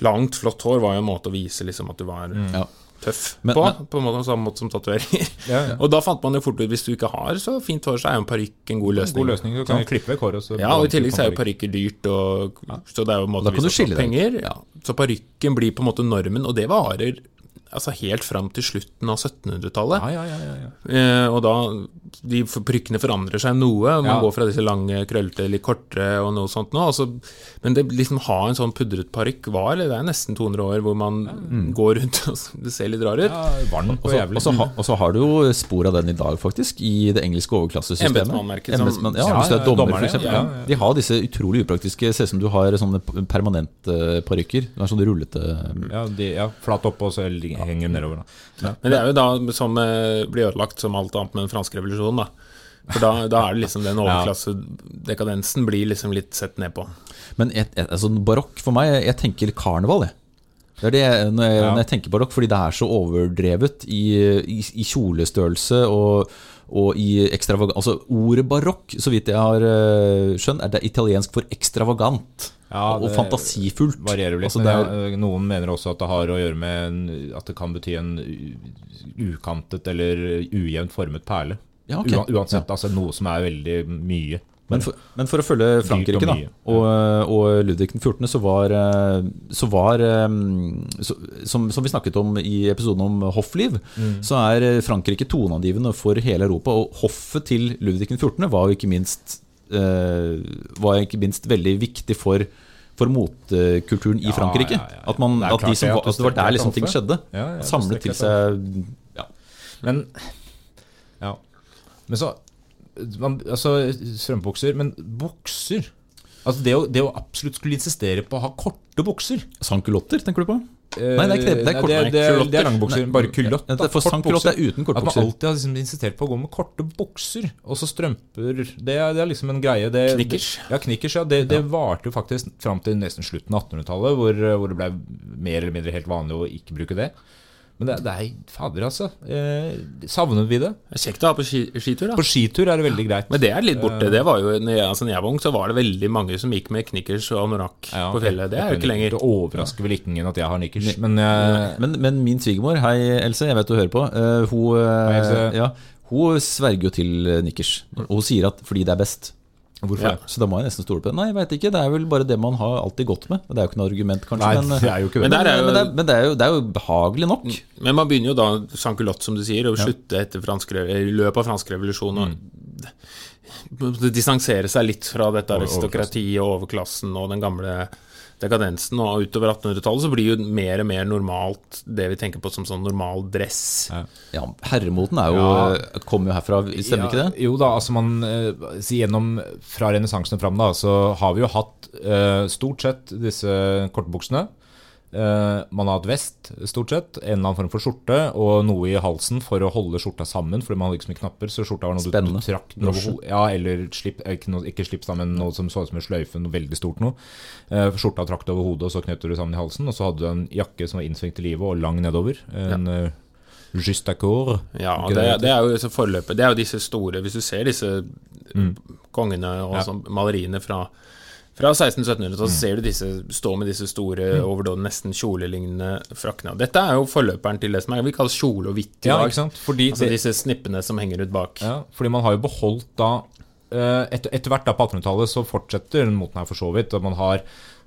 Langt, flott hår var jo en måte å vise liksom at du var Ja. Tøff Men- på. men- på en måte, samme måte som tatoveringer. <laughs> Ja, ja. Og da fant man jo fort ut hvis du ikke har så fint hår, så er jo en parykk en god løsning. God løsning. Du kan jo klippe vekk håret. Ja, og i tillegg så er jo parykker dyrt, og, så det er jo en måte å vise penger. Ja. Så parykken blir på en måte normen, og det varer altså helt fram til slutten av 1700-tallet. Ja, ja, ja, ja, ja. Eh, og da de Prykkene forandrer seg noe. Man Ja. går fra disse lange, krøllete, litt kortere og noe sånt nå. Altså, men det liksom ha en sånn pudret parykk var Det er nesten 200 år hvor man går rundt og <laughs> det ser litt rar ut. ja varmt og Og så- og så og så har du jo spor av den i dag, faktisk, i det engelske overklassesystemet. Embetsmannmerket ja, hvis du er dommer, f.eks. ja. De har disse utrolig upraktiske Ser ut som du har sånne permanente parykker. Det er sånne rullete Ja, de, ja, flat oppe, og så li- henger nedover. Da. Men det er jo da som eh, blir ødelagt som alt annet med den franske revolusjonen, da. For da, da er det liksom den <laughs> overklassedekadensen blir liksom litt sett ned på. Men et, et, altså, barokk for meg, jeg tenker karneval, jeg. Det er det jeg, når, jeg, Ja. når jeg tenker barokk, fordi det er så overdrevet i, i, i kjolestørrelse og, og i ekstravagant Altså ordet barokk, så vidt jeg har eh, skjønt, er det italiensk for ekstravagant. Ja, og det fantasifullt. Varierer litt. Altså, det er, ja, noen mener også at det har å gjøre med en, At det kan bety en ukantet eller ujevnt formet perle. Ja, okay. Ua- Uansett, altså noe som er veldig mye. Men for, men for å følge Frankrike, da, og, og Ludvig den 14., så var, eh, så var eh, så, som, som vi snakket om i episoden om hoffliv, Mm. så er eh, Frankrike toneangivende for hele Europa. Og hoffet til Ludvig den 14. var jo ikke minst, eh, var ikke minst veldig viktig for for motkulturen i Frankrike. At, man, Det at, de som, var- at det var der liksom ting skjedde. Samlet til seg ja. Men Ja. Men så man, Altså, strømpebukser Men bukser Altså det å, det å absolutt skulle insistere på å ha korte bukser Sankulotter, tenker du på? Nei, det er ikke det. Det er kort- det, det, er- det er lange bukser. Nei, Bare kulott. ja, for Kort sankulott er uten At man alltid har liksom insistert på å gå med korte bukser. Og så strømper det er, det er liksom en greie. Det, Knickers. Ja, knickers, ja. Det, det varte jo faktisk fram til nesten slutten av 1800-tallet, hvor, hvor det ble mer eller mindre helt vanlig å ikke bruke det. Men det, det er fader, altså. Eh, savner vi det? Kjekt å ha på ski, skitur, da. På skitur er det veldig greit. Men det er litt borte. Det var jo, når jeg, altså, når jeg var ung, så var det veldig mange som gikk med knickers og anorakk Ja, på fjellet. Det er jo ikke lenger. Det overrasker vel ingen at jeg har nikkers, men eh, Men, men min svigermor, hei Else, jeg vet du hører på. Uh, hun, eh, Hei, ja, hun sverger jo til eh, nikkers. Og hun sier at fordi det er best. Hvorfor Ja. det? Så da må jeg nesten stole på det. Nei, jeg vet ikke. Det er vel bare det man har alltid gått med. Det er jo ikke noe argument, kanskje. Nei, men, det er jo ikke det. Men der er jo- men, det, er, men det, er jo, det er jo behagelig nok. Men man begynner jo da, sankulott som du sier, å slutte etter fransk, i løpet av fransk revolusjon og distansere seg litt fra dette aristokratiet og overklassen og den gamle dekadensen. Og utover 1800-tallet så blir jo mer og mer normalt det vi tenker på som sånn normal dress. Ja. Ja, Herremoten er jo, Ja. kommer jo herfra, stemmer ikke det? Jo da, altså man Sier si gjennom Fra renessansen og fram, da, så har vi jo hatt eh, stort sett disse kortbuksene. Eh, man har hatt vest, stort sett, en eller annen form for skjorte, og noe i halsen for å holde skjorta sammen, fordi man hadde ikke så mye knapper. Så skjorta var noe du, du trakk ho- Ja, eller slipp, eh, ikke, noe, ikke slipp sammen, noe som så ut som en sløyfe, noe veldig stort noe. Eh, skjorta trakk det over hodet, og så knøt du sammen i halsen. Og så hadde du en jakke som var innsvingt i livet og lang nedover. En ja. Just accord. Ja, det, det er jo så forløpet. Det er jo disse store Hvis du ser disse Mm. kongene og Ja. sånn, maleriene fra Fra 1600-1700 så ser du disse stå med disse store, overdåde, nesten kjolelignende frakkene. Dette er jo forløperen til det som er, vi kaller kjole og hvitt i Ja, dag. ikke sant? Fordi Altså det- disse snippene som henger ut bak. Ja, fordi man har jo beholdt da et, etter, hvert da på 1800-tallet så fortsetter den moten her for så vidt. og Man har,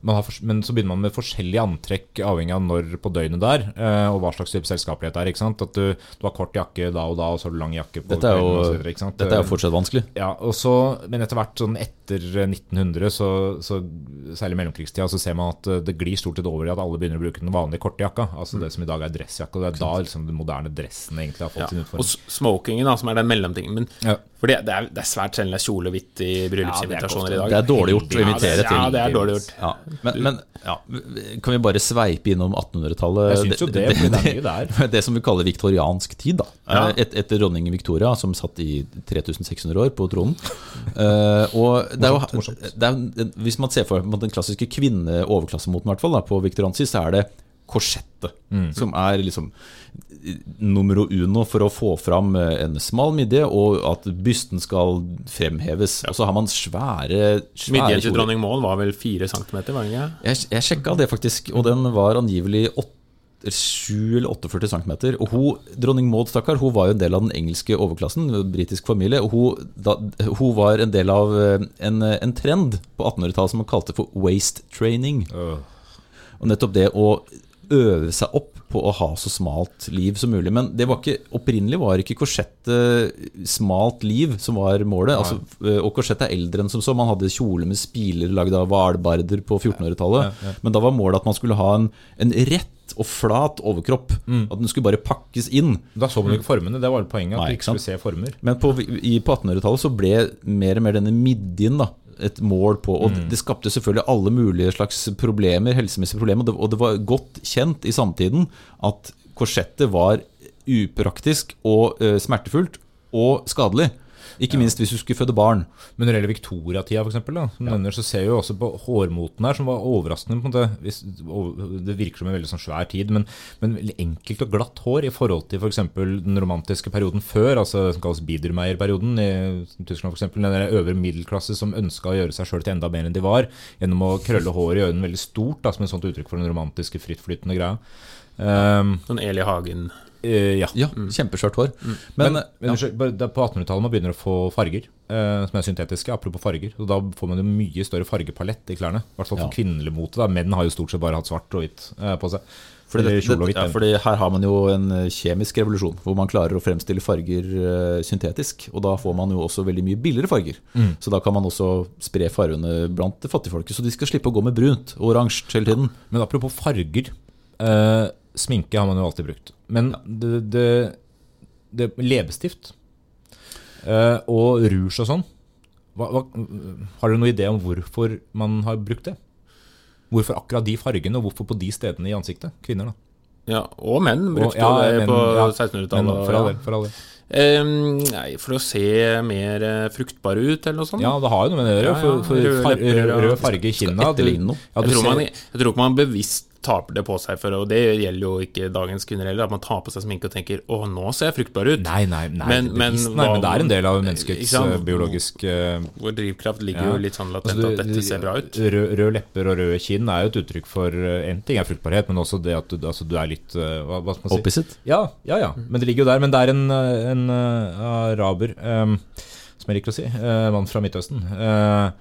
har, men så begynner man med forskjellige antrekk avhengig av når på døgnet det er, eh, og hva slags type selskapelighet det er. ikke sant? At du, du har kort jakke da og da, og så har du lang jakke på Dette er kvelden jo, videre, ikke sant? dette er jo fortsatt vanskelig. Ja, og så, men etter hvert, sånn etter 1900, så, så særlig i mellomkrigstida, så ser man at eh, det glir stort sett over i at alle begynner å bruke den vanlige korte jakka. Altså det som i dag er dressjakke. Og det er da liksom den moderne dressen egentlig har fått Ja. sin utforming. Og smokingen, da, som er den mellomtingen. Men Ja. for det, det, er, det er svært sjelden det er kjole og hvitt i bryllupsinvitasjoner i dag. Det er dårlig gjort å invitere til. Ja, det er dårlig gjort. Ja, men, men ja, kan vi bare sveipe innom 1800-tallet? Jeg syns jo det, det, det det, der. <laughs> Det som vi kaller viktoriansk tid, da. Ja. Et, etter dronning Victoria, som satt i 3600 år på tronen. Eh, og det er jo, det er, hvis man ser for seg den klassiske kvinne-overklassemoten, på viktoriansk tid, så er det korsettet. Som er liksom numero uno for å få fram eh, en smal midje, og at bysten skal fremheves. Og så har man svære, svære Midjen til dronning Maud var vel fire centimeter, var den ikke? Jeg, jeg sjekka det faktisk, og den var angivelig 8, 7 eller 48 cm. Og hun, dronning Maud, stakkar, hun var jo en del av den engelske overklassen, britisk familie. Og hun, da, hun var en del av eh, en, en trend på 1800-tallet som man kalte for waste training. Øh. Og nettopp det å øve seg opp på å ha så smalt liv som mulig. Men det var ikke, opprinnelig var ikke korsettet smalt liv som var målet. Altså, og korsett er eldre enn som så. Man hadde kjole med spiler lagd av hvalbarder på 1400-tallet. Men da var målet at man skulle ha en, en rett og flat overkropp. At den skulle bare pakkes inn. Da så man ikke formene. Det var poenget. At Nei, du ikke skulle se former. Men på, i, på 1800-tallet så ble mer og mer denne midjen da, et mål på. Og det skapte selvfølgelig alle mulige slags problemer, helsemessige problemer. Og det, og det var godt kjent i samtiden at korsettet var upraktisk og eh, smertefullt og skadelig. Ikke minst hvis du skulle føde barn. Men når det gjelder Victoria-tida, for eksempel, da, som så ser vi jo også på hårmoten her, som var overraskende. på en måte. Hvis, det virker som en veldig sånn svær tid, men, men enkelt og glatt hår i forhold til f.eks. den romantiske perioden før, altså det som kalles Biedermeier-perioden i Tyskland. For eksempel, den der øvre middelklasse som ønska å gjøre seg sjøl til enda mer enn de var, gjennom å krølle håret i øynene veldig stort, da, som et sånt uttrykk for den romantiske, frittflytende greia. Um, Sånn Eli Hagen. Eh, ja. Ja, kjempeskjørt hår. Men, Men, men ja. det er på 1800-tallet man begynner å få farger eh, som er syntetiske. Apropos farger. Og da får man jo mye større fargepalett i klærne. I hvert fall for Ja. kvinnelig mote. da. Menn har jo stort sett bare hatt svart og hvitt eh, på seg. Fordi, det, det, det, ja, fordi her har man jo en eh, kjemisk revolusjon, hvor man klarer å fremstille farger uh, syntetisk. Og da får man jo også veldig mye billigere farger. Mm. Så da kan man også spre fargene blant fattigfolket, så de skal slippe å gå med brunt og oransje hele tiden. Men apropos farger. Eh, sminke har man jo alltid brukt. Men det, det, det Leppestift uh, og rouge og sånn hva, hva, Har dere noen idé om hvorfor man har brukt det? Hvorfor akkurat de fargene, og hvorfor på de stedene i ansiktet? Kvinner, da. Ja, og menn brukte Og- ja, det men- på ja, 1600-tallet. for all del. For all del. Ehm, nei, for å se mer fruktbar fruktbare ut, eller noe sånt. Ja, det har jo noe med det å gjøre. For, for rød farge i kinna jeg, jeg tror ikke man bevisst tar det på seg for Og det gjelder jo ikke dagens kvinner heller, at man tar på seg sminke og tenker 'Å, nå ser jeg fruktbar ut'. Nei, nei, nei, Men- men, men nei, men det er en del av menneskets eh, biologisk eh, Vår drivkraft ligger Ja. jo litt sånn latent altså, du- at dette ser bra ut. Rød, rød lepper og røde kinn er jo et uttrykk for eh, En ting er fruktbarhet, men også det at du, altså, du er litt hva, hva skal man si? Opposite. Ja, ja, ja, men det ligger jo der. Men det er en, en araber, um, som jeg liker å si, uh, mann fra Midtøsten, uh,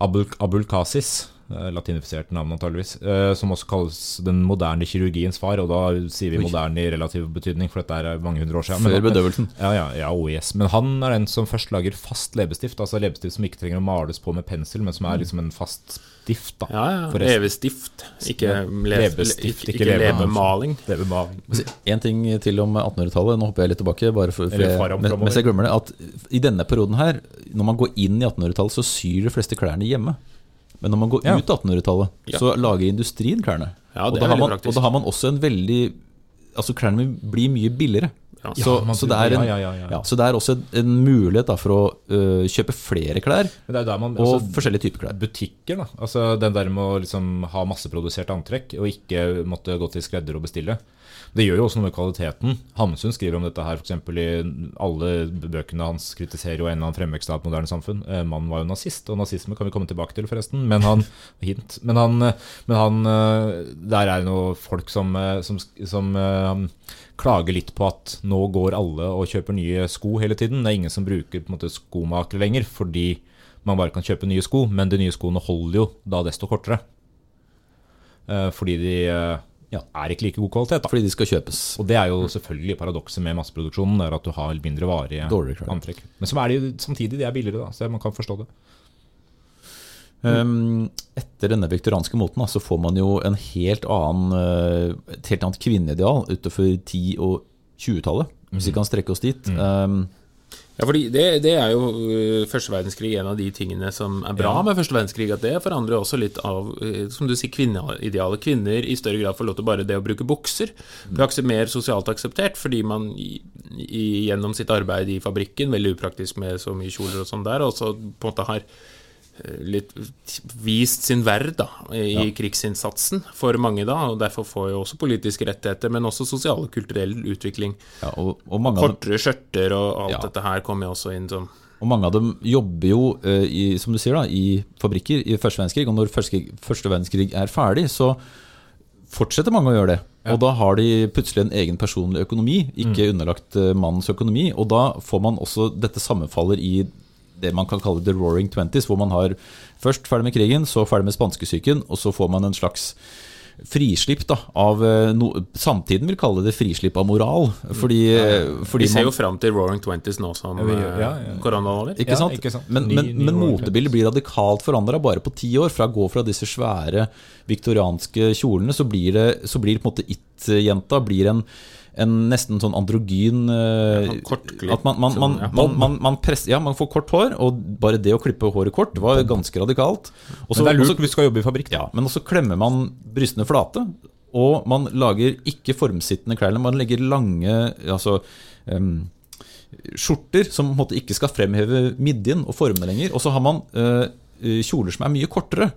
Abul, Abul Qasis, latinifisert navn antageligvis, eh, som også kalles den moderne kirurgiens far, og da sier vi moderne i relativ betydning, for dette er mange hundre år siden. Men- Før bedøvelsen. Ja, ja, ja, oh yes. Men han er den som først lager fast leppestift, altså leppestift som ikke trenger å males på med pensel, men som er liksom en fast stift. da. Ja, ja. Levestift, ikke, levestift, ikke, ikke levemaling. leve- leppemaling. Leppemaling. En ting til om 1800-tallet, nå hopper jeg litt tilbake, bare for, for jeg, mens jeg glemmer det. At I denne perioden her, når man går inn i 1800-tallet, så syr de fleste klærne hjemme. Men når man går ut 1800-tallet, Ja. så lager industrien klærne. Ja, og, da har man, og da har man også en veldig Altså klærne blir mye billigere. Ja. Så, Ja, så, det en, ja, så det er også en mulighet da, for å uh, kjøpe flere klær, man, og altså, forskjellige typer klær. butikker, da. Altså den der med å liksom ha masseprodusert antrekk, og ikke måtte gå til skredder og bestille. Det gjør jo også noe med kvaliteten. Hamsun skriver om dette her f.eks. i alle bøkene hans. Kritiserer jo en eller annen fremvekst av et moderne samfunn. Eh, Mannen var jo nazist, og nazisme kan vi komme tilbake til, forresten. Men han <laughs> hint, men han, men han eh, Der er det noe folk som, eh, som, som klager litt på at nå går alle og kjøper nye sko hele tiden. Det er ingen som bruker på en måte skomakere lenger, fordi man bare kan kjøpe nye sko. Men de nye skoene holder jo da desto kortere. Fordi de ja, er ikke like god kvalitet. Da. Fordi de skal kjøpes. Og det er jo selvfølgelig paradokset med masseproduksjonen, det er at du har mindre varige antrekk. Men så er de jo samtidig de er billigere, da, så man kan forstå det. Um, etter denne viktorianske moten da, så får man jo en helt annen, øh, et helt annet kvinneideal utover 10- og 20-tallet, hvis vi kan strekke oss dit. Um, Ja, fordi det, det er jo øh, første verdenskrig en av de tingene som er bra med første verdenskrig. At det forandrer også litt av, øh, som du sier, kvinneidealet. Kvinner i større grad får lov til bare det å bruke bukser. det er mer sosialt akseptert fordi man i, i, gjennom sitt arbeid i fabrikken, veldig upraktisk med så mye kjoler og sånn der, også på en måte har litt vist sin verd da, i krigsinnsatsen for mange da, og derfor får jo også politiske rettigheter, men også sosial og kulturell utvikling. ja, og, og, dem, Kortere skjørter og alt Ja. dette her kommer jo også inn som og mange av dem jobber jo uh, i, som du sier da, i fabrikker i første verdenskrig, og når første, første verdenskrig er ferdig, så fortsetter mange å gjøre det. Og da har de plutselig en egen personlig økonomi, ikke underlagt øh, mannens økonomi. Og da får man også Dette sammenfaller i det man kan kalle the roaring twenties, hvor man har først ferdig med krigen, så ferdig med spanskesyken, og så får man en slags frislipp da, av øh, no, Samtiden vil kalle det frislipp av moral. Fordi, øh, fordi Vi ser man- jo fram til Roaring Twenties nå som Ja, eh, ja, ja. koronaen ikke Ja, sant? ikke sant. Men, men, men motebildet blir radikalt forandra bare på ti år. Fra å gå fra disse svære viktorianske kjolene, så blir det, så blir på en måte it-jenta blir en, en nesten sånn androgyn eh, sånn At man, man, man, sånn, ja. man, man, man presser, ja, man får kort hår, og bare det å klippe håret kort var ganske radikalt. Også, Men det er lurt også, hvis du skal jobbe i fabrikk. ja, men også klemmer man brystene flate, og man lager ikke formsittende klær. Man legger lange altså, um, skjorter som måte ikke skal fremheve midjen og formene lenger. Og så har man uh, kjoler som er mye kortere.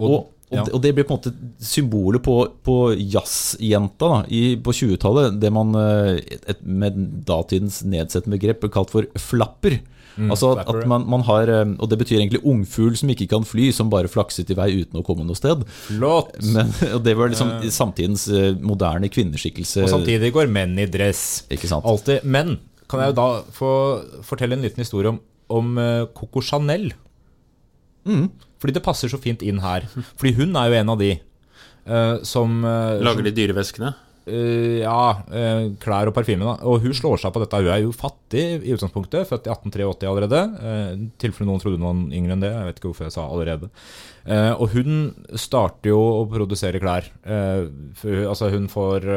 Og, og, ja. det, og det blir på en måte symbolet på, på jazzjenta da, i, på 20-tallet. Det man eh, et, med datidens nedsettende begrep ble kalt for flapper. altså at, at man, man har eh, Og det betyr egentlig ungfugl som ikke kan fly, som bare flakset i vei uten å komme noe sted. Flott! Men, <laughs> og det var liksom samtidens eh, moderne kvinneskikkelse. Og samtidig går menn i dress. Ikke sant? Alltid. Men kan jeg jo da få fortelle en liten historie om, om Coco Chanel? Mm. Fordi det passer så fint inn her. Fordi hun er jo en av de uh, som uh, Lager de dyreveskene? Uh, ja, klær og parfyme. da Og hun slår seg på dette. Hun er jo fattig i utgangspunktet, født i 1883 allerede. Uh, tilfelle noen trodde var yngre enn det. Jeg vet ikke hvorfor jeg sa allerede. Og hun starter jo å produsere klær. For, altså hun får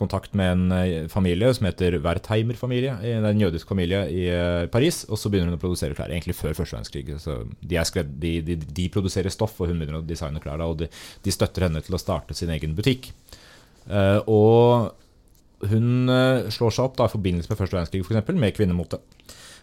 kontakt med en eh, familie som heter Wertheimer-familie. Er En jødisk familie i eh, Paris. Og så begynner hun å produsere klær, egentlig før første verdenskrig. Så de, skredd, de, de, de produserer stoff, og hun begynner å designe klær. Og de, støtter henne til å starte sin egen butikk. Eh, og hun slår seg opp da, i forbindelse med første verdenskrig eksempel, med kvinnemote.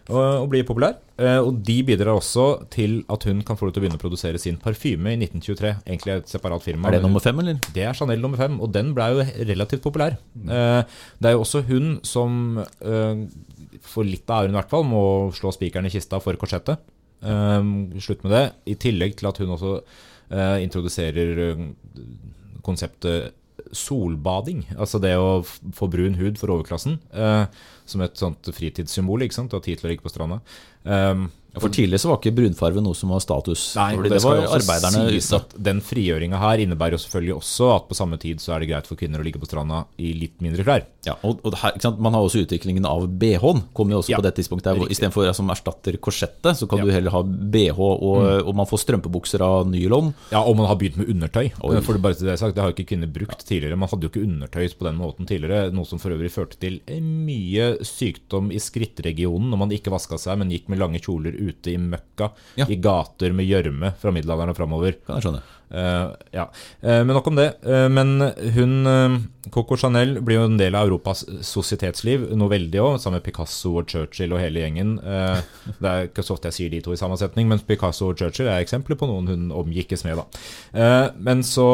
Og, og blir populær. Eh, og de bidrar også til at hun kan få lov til å begynne å produsere sin parfyme i 1923. Egentlig et separat firma. Er det nummer fem, eller? det er Chanel nummer fem, og den ble jo relativt populær. Eh, det er jo også hun som eh, for litt av æren i hvert fall må slå spikeren i kista for korsettet. Slutt med det. I tillegg til at hun også eh, introduserer konseptet solbading. Altså det å få brun hud for overklassen. Som et sånt fritidssymbol. ikke sant? Du har tid til å ligge på stranda. Um, For tidligere så var ikke brunfarve noe som var status. Nei, det skal var arbeiderne ute. at Den frigjøringa her innebærer jo selvfølgelig også at på samme tid så er det greit for kvinner å ligge på stranda i litt mindre klær. Ja, og, og her? Man har også utviklingen av BH-en. Kommer jo også Ja, på det tidspunktet der, hvor riktig. Istedenfor som erstatter korsettet, så kan Ja. Mm. du heller ha BH, og, og man får strømpebukser av nylon. Ja, og man har begynt med undertøy. Oi. For det, bare til det sagt, det har jo ikke kvinner brukt tidligere. Man hadde jo ikke undertøy på den måten tidligere. Noe som for øvrig førte til mye sykdom i skrittregionen når man ikke vaska seg, men gikk med med lange kjoler ute i møkka, Ja. i gater med gjørme fra middelalderen og framover. Kan jeg skjønne. Uh, ja. Uh, men nok om det. Uh, men hun, Coco Chanel, blir jo en del av Europas sosietetsliv, noe veldig òg, sammen med Picasso og Churchill og hele gjengen. <laughs> Det er ikke så ofte jeg sier de to i samme setning, men Picasso og Churchill er eksempler på noen hun omgikkes med. da. Men så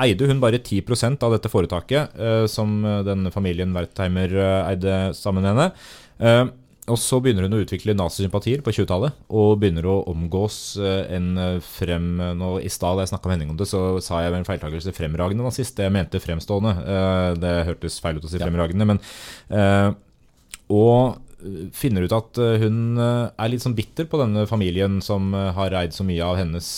eide hun bare 10% av dette foretaket, som denne den familien Wertheimer eide sammen med henne. Og så begynner hun å utvikle nazisympatier på 20-tallet, og begynner å omgås eh, en eh, frem... Nå I stad da jeg snakka med Henning om det, så sa jeg ved en feiltakelse fremragende nazist. Jeg mente fremstående. Eh, Det hørtes feil ut å si fremragende, men Og finner ut at hun er litt sånn bitter på denne familien som har reid så mye av hennes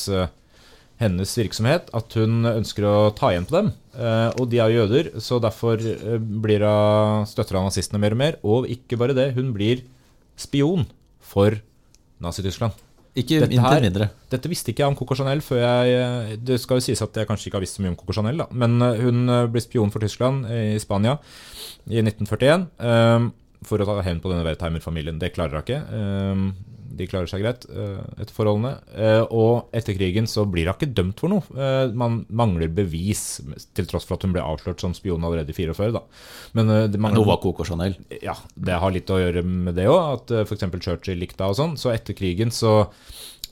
hennes virksomhet at hun ønsker å ta igjen på dem. Eh, og de er jøder, så derfor blir hun støtter av nazistene mer og mer. Og ikke bare det, hun blir spion for Nazi-Tyskland. Ikke Dette her- mindre. Dette visste ikke jeg om Coco Chanel før jeg eh, Det skal jo sies at jeg kanskje ikke har visst så mye om Coco Chanel, da. Men eh, hun ble spion for Tyskland i Spania i 1941 um, for å ta hevn på denne Wertheimer-familien. Det klarer hun ikke. Eh, De klarer seg greit eh, etter forholdene. Eh, Og etter krigen så blir hun ikke dømt for noe. Eh, Man mangler bevis, til tross for at hun ble avslørt som spion allerede i 44. Da. Men det mangler Nova Coco Chanel. ja, det har litt å gjøre med det òg, at f.eks. Churchill likte henne og sånn. Så etter krigen så,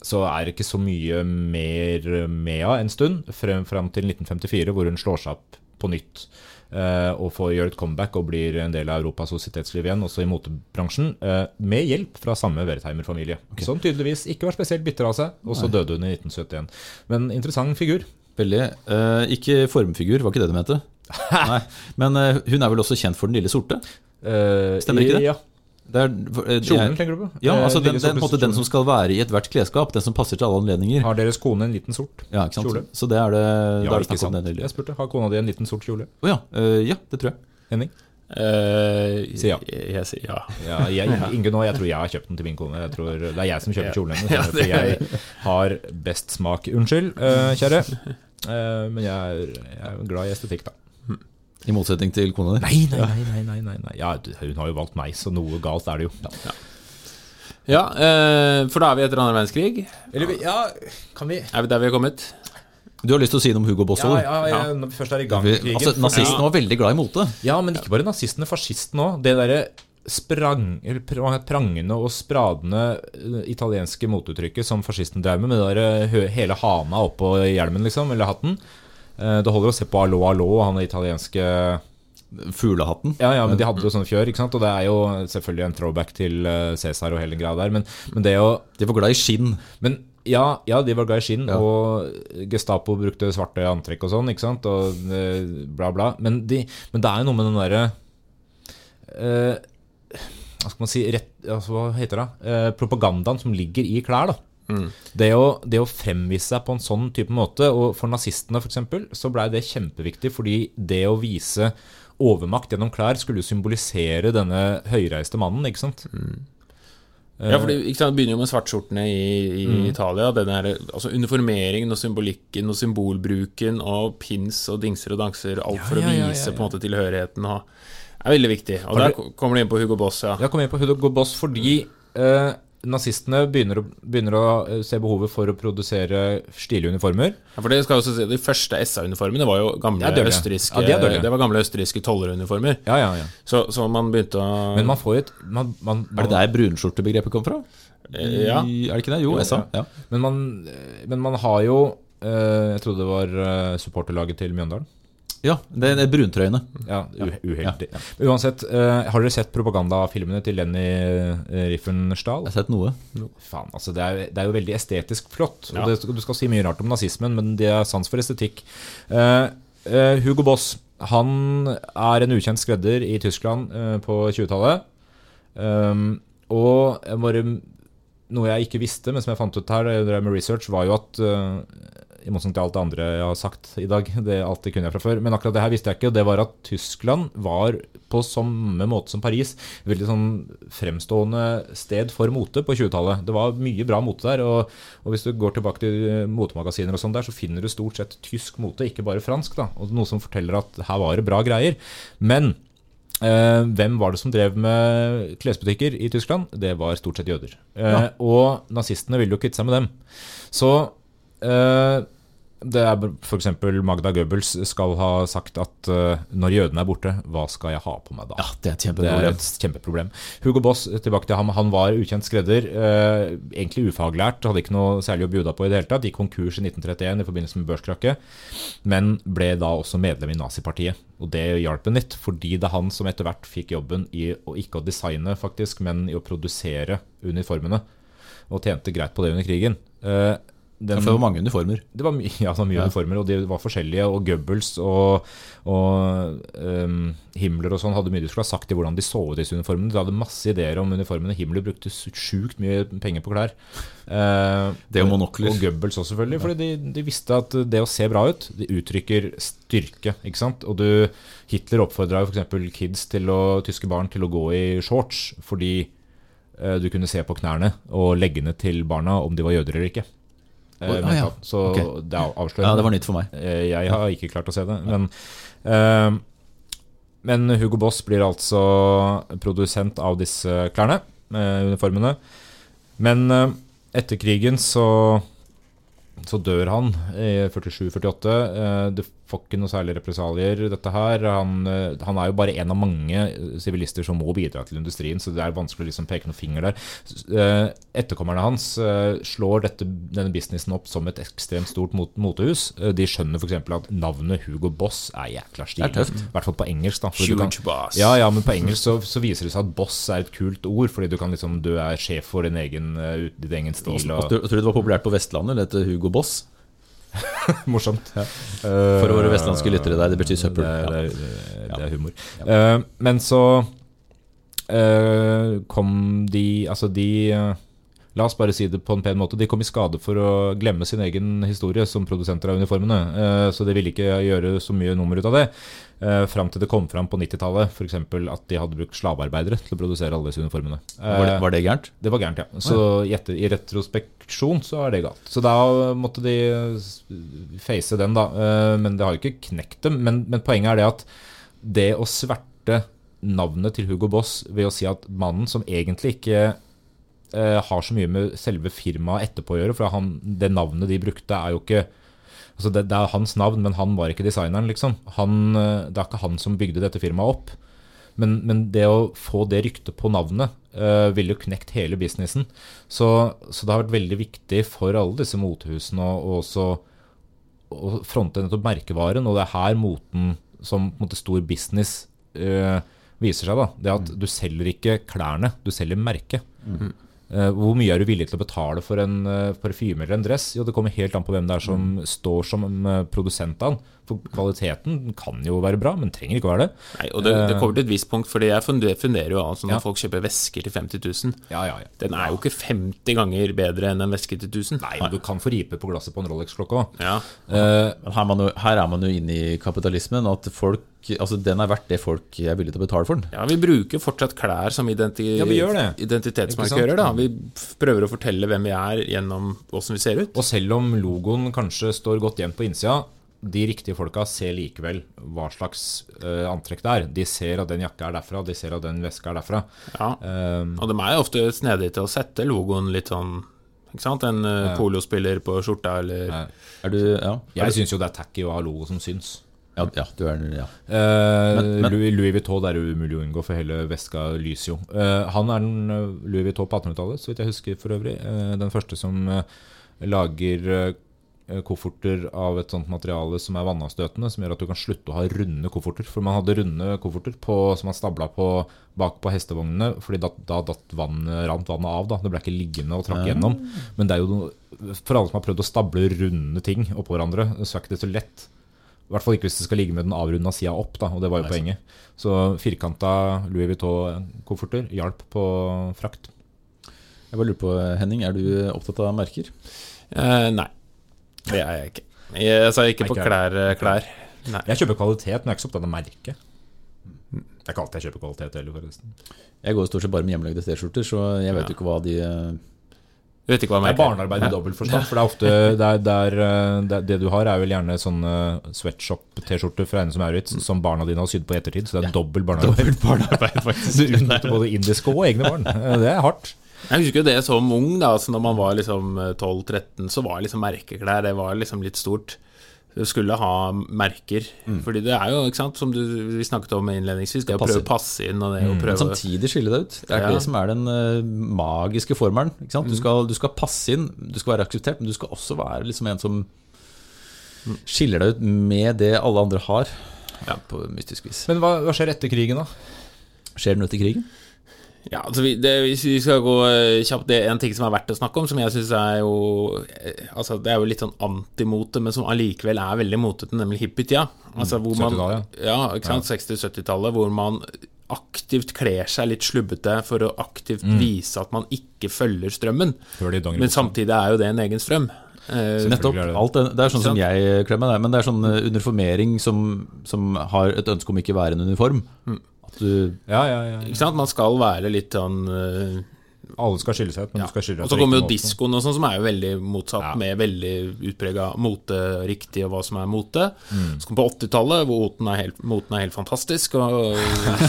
så er det ikke så mye mer med henne en stund, frem, fram til 1954, hvor hun slår seg opp på nytt. Eh, og får gjøre et comeback og blir en del av Europas sosietetsliv igjen, også i motebransjen, eh, med hjelp fra samme Wertheimer-familie. Som tydeligvis ikke var spesielt bitter av seg, og så døde hun i 1971. Men interessant figur. Veldig. Eh, ikke formfigur, var ikke det du mente? <laughs> Nei. Men hun er vel også kjent for Den lille sorte? Stemmer ikke det? Ja. Det er, eh, Kjolen, tenker du på? Ja, Eh, altså den, den, måte, den som skal være i ethvert klesskap. Den som passer til alle anledninger. Har deres kone en liten sort Ja, ikke sant? kjole? Så det er det, Ja, det, er det sant. den. Jeg spurte har kona di en liten sort kjole. Oh, ja. Uh, ja, det tror jeg. Henning? Uh, Si ja. Jeg, jeg sier ja. <laughs> Ja, jeg, Ingunn og jeg tror jeg har kjøpt den til min kone. Jeg tror Det er jeg som kjøper kjolen hennes. <laughs> For jeg har best smak. Unnskyld, uh, kjære. Uh, men jeg er, jeg er glad i estetikk, da. I motsetning til kona di. Nei, nei, nei. nei, nei, nei. Ja, hun har jo valgt meg, så noe galt er det jo. Ja, eh, for da er vi etter andre verdenskrig. Eller ja, kan vi Er vi der vi er kommet? Du har lyst til å si noe om Hugo Boss Ja, ja, ja, først er i gang krigen. Altså, Nazistene var veldig glad i mote. Ja, men ikke bare nazistene, fascistene òg. Det derre sprang, prangende og spradende eh, italienske motuttrykket som fascistene drev med, med hele hana oppå hjelmen, liksom, eller hatten. Eh, Det holder å se på Allo Allo, han italienske Fuglehatten. Ja, ja, men de hadde jo sånne fjør, ikke sant? Og det er jo selvfølgelig en throwback til eh, Cæsar og hele greia der, men, men det å De var glad i skinn. men ja, ja, de var glad i skinn, Ja. og Gestapo brukte svarte antrekk og sånn, ikke sant, og eh, bla, bla. Men, de, men det er jo noe med den derre eh, Hva skal man si rett, altså, Hva heter det? Eh, propagandaen som ligger i klær, da. Det, å, det å fremvise seg på en sånn type måte, og for nazistene f.eks., så blei det kjempeviktig, fordi det å vise overmakt gjennom klær skulle symbolisere denne høyreiste mannen, ikke sant? Ja, for det begynner jo med svartskjortene i, i Mm. Italia. Den der, altså Uniformeringen og symbolikken og symbolbruken og pins og dingser og danser. Alt Ja, for å ja, vise ja. på en måte tilhørigheten. Og, er veldig viktig. Og du, der kommer du inn på Hugo Boss, ja. Jeg kom inn på Hugo Boss fordi eh, nazistene begynner å, begynner å eh, se behovet for å produsere stilige uniformer. ja for det skal jeg også si, De første SA-uniformene var jo gamle Ja, østerrikske Ja, de. Det var gamle østerrikske tolleruniformer. Ja, ja, ja. Så, så man begynte å Men man får et man, man, Er det der brunskjortebegrepet kom fra? Eh, Ja. I- Er det ikke det? Jo, Jo, SA. Ja. Men man, eh, men man har jo eh, Jeg trodde det var supporterlaget til Mjøndalen. Ja, det er bruntrøyene. Ja, uheldig. Ja, ja. uansett, uh, har dere sett propagandafilmene til Lenny Riffenstahl? Riefenstahl? Jeg har sett noe. Faen, altså det er, det er jo veldig estetisk flott. Ja. Det, du skal si mye rart om nazismen, men det er sans for estetikk. Uh, uh, Hugo Boss han er en ukjent skredder i Tyskland eh, på 20-tallet. Um, og bare, noe jeg ikke visste, men som jeg fant ut her jeg drev med research, var jo at eh, i motsetning til alt det andre jeg har sagt i dag, det, alt det kunne jeg fra før, men akkurat det her visste jeg ikke, og det var at Tyskland var på samme måte som Paris et veldig sånn fremstående sted for mote på 20-tallet. Det var mye bra mote der, og, og hvis du går tilbake til eh, motemagasiner og sånn der, så finner du stort sett tysk mote, ikke bare fransk, da, og noe som forteller at her var det bra greier. Men Eh, hvem var det som drev med klesbutikker i Tyskland? Det var stort sett jøder. Ja. Og nazistene ville jo kvitte seg med dem. Så eh, det er f.eks. Magda Goebbels skal ha sagt at uh, når jødene er borte, hva skal jeg ha på meg da? Ja, det er et Det er kjempeproblem. et kjempeproblem. Hugo Boss, tilbake til ham. Han var ukjent skredder. Uh, egentlig ufaglært, hadde ikke noe særlig å bjuda på i det hele tatt. Gikk konkurs i 1931 i forbindelse med børskrakket, men ble da også medlem i nazipartiet. Og det hjalp en litt, fordi det er han som etter hvert fikk jobben i å ikke å designe, faktisk, men i å produsere uniformene. Og tjente greit på det under krigen. Eh, den, For det var mange uniformer. det var <laughs> ja, det var mye Ja. uniformer, og de var forskjellige. Og Goebbels og, og um, Himmler og sånn hadde mye de skulle ha sagt i hvordan de så ut, disse uniformene. De hadde masse ideer om uniformene. Himmler brukte sjukt mye penger på klær. Uh, Det og monokler. Og Goebbels også, selvfølgelig. Fordi de, de visste at det å se bra ut, det uttrykker styrke. ikke sant? Og du, Hitler oppfordra f.eks. kids, til å, tyske barn, til å gå i shorts fordi uh, du kunne se på knærne og leggene til barna om de var jøder eller ikke. Eh, ah, ja. Så okay. det er avslørende. Ja, det var nytt for meg. Eh, Jeg har ikke klart å se det. Men, eh, men Hugo Boss blir altså produsent av disse klærne, uniformene. Men eh, etter krigen så, så dør han i 47-48. Eh, Det får ikke noe særlig represalier, dette her. Han, eh, han er jo bare en av mange eh, sivilister som må bidra til industrien, så det er vanskelig å liksom peke noen finger der. Eh, Etterkommerne hans slår dette, denne businessen opp som et ekstremt stort mot, motehus. Eh, De skjønner f.eks. at navnet Hugo Boss er jækla stilig. I hvert fall på engelsk. da Huge kan- boss. ja, ja, men på engelsk så, så viser det seg at boss er et kult ord, fordi du kan liksom Du er sjef for din egen, din egen stil. Og Og, tror tror du det var populært på Vestlandet, dette Hugo Boss? <laughs> morsomt. Ja. For våre vestlandske lyttere der, det betyr søppel. Det, det, det, det er humor. Eh, men så uh, kom de Altså, de uh, La oss bare si det på en pen måte. De kom i skade for å glemme sin egen historie som produsenter av uniformene. Eh, så de ville ikke gjøre så mye nummer ut av det. Uh, fram til det kom fram på 90-tallet, f.eks. at de hadde brukt slavearbeidere til å produsere alle disse uniformene. Var det, Eh, var det gærent? det var gærent, ja. Så i, ja. i retrospeksjon så er det galt. Så da måtte de s- face den, da. Eh, Men det har jo ikke knekt dem. Men, men poenget er det at det å sverte navnet til Hugo Boss ved å si at mannen som egentlig ikke eh, har så mye med selve firmaet etterpå å gjøre, for han, det navnet de brukte, er jo ikke Altså det, det er hans navn, men han var ikke designeren, liksom. Han, eh, det er ikke han som bygde dette firmaet opp. Men, men det å få det ryktet på navnet uh, ville jo knekt hele businessen. Så, så det har vært veldig viktig for alle disse motehusene å også å fronte nettopp merkevaren, og det er her moten som måte stor business uh, viser seg. da, Det at du selger ikke klærne, du selger merket. Eh, hvor mye er du villig til å betale for en uh, parfyme eller en dress? Jo, Det kommer helt an på hvem det er som står som eh, produsent av den. For kvaliteten kan jo være bra, men trenger ikke å være det. Nei, og det, det kommer til et visst punkt, fordi jeg funderer, jo altså når Ja. folk kjøper vesker til 50 000. Ja, ja, ja. Den er jo ikke 50 ganger bedre enn en veske til 1000. Nei, men du kan få ripe på glasset på en Rolex-klokke òg. Ja. Men Her, er man jo, inne i kapitalismen, at folk Altså, den er verdt det folk er villige til å betale for den. ja, vi bruker fortsatt klær som identi Ja, vi identitetsmarkører. Da. Vi prøver å fortelle hvem vi er gjennom åssen vi ser ut. Og selv om logoen kanskje står godt igjen på innsida, de riktige folka ser likevel hva slags uh, antrekk det er. De ser at den jakka er derfra, de ser at den veska er derfra. Ja. Um, Og de er jo ofte snedige til å sette logoen litt sånn ikke sant? En uh, polospiller på skjorta eller Er du Ja, jeg syns jo det er tacky å ha logo som syns. ja, ja du er ja. Eh, Men- men- Louis, Louis Vuitton det er umulig å unngå, for hele veska lyser jo. Eh, han er den eh, Louis Vuitton på 1800-tallet, så vidt jeg husker for øvrig. eh, den første som lager kofferter av et sånt materiale som er vannavstøtende, som gjør at du kan slutte å ha runde kofferter. For man hadde runde kofferter på, som man stabla på bak på hestevognene, fordi da, da datt vann, rant vannet av. da, Det ble ikke liggende og trakk gjennom. Men det er jo noe, for alle som har prøvd å stable runde ting oppå hverandre, så er ikke det så lett. I hvert fall ikke hvis det skal ligge med den avrunda sida opp, da, og det var jo poenget. Så firkanta Louis Vuitton-kofferter hjalp på frakt. Jeg bare lurer på, Henning, er du opptatt av merker? Eh, Nei, det er jeg ikke. Jeg, altså, ikke på klær. eh, klær. Nei. Jeg kjøper kvalitet, men jeg er ikke så opptatt av merke. Det er ikke alltid jeg kjøper kvalitet heller, forresten. Jeg går stort sett bare med hjemmelagde T-skjorter, så jeg vet Ja. ikke hva de du vet ikke hva Det er barnearbeid i dobbelt forstand. For det er ofte <laughs> det, er, det, er, eh, det, er, det du har, er vel gjerne sånne sweatshop-T-skjorter fra Eiendom som Maurits som barna dine har sydd på i ettertid. Så det er dobbel barnearbeid. Dobbelt barnearbeid, faktisk. <laughs> Du utnytter både indiske og egne barn. <laughs> Eh, Det er hardt. Jeg husker jo det som ung, da, altså når man var liksom 12-13, så var liksom merkeklær det var liksom litt stort. Du skulle ha merker. Fordi det er jo, ikke sant, som du, vi snakket om innledningsvis, det å prøve å passe inn og det å Men samtidig skille deg ut. Det er Ja. det som er den uh, magiske formelen. Ikke sant? Du, skal, du skal passe inn, du skal være akseptert, men du skal også være liksom en som skiller deg ut med det alle andre har. Ja, på mystisk vis. Men hva, hva skjer etter krigen, da? Skjer det noe etter krigen? Ja, altså vi, det, Hvis vi skal gå eh, kjapt Det er en ting som er verdt å snakke om, som jeg syns er jo eh, Altså Det er jo litt sånn antimote, men som allikevel er veldig motete, nemlig hippietida. Altså hvor man 70-tallet, Ja, ikke sant. 60-70-tallet, hvor man aktivt kler seg litt slubbete for å aktivt vise at man ikke følger strømmen. Men samtidig er jo det en egen strøm. Eh, Nettopp. er. Alt det, det er sånn som jeg kler meg, men det er sånn eh, uniformering som, som har et ønske om ikke å være en uniform. At du Ja, ja, ja. ikke sant? Man skal være litt sånn uh, Alle skal skille seg ut, men du skal skille deg Og så kommer jo diskoen og sånn, som er jo veldig motsatt, Ja. med veldig utprega moteriktig og hva som er mote. Mm. Så kommer på 80-tallet, hvor moten er, helt, moten er helt fantastisk og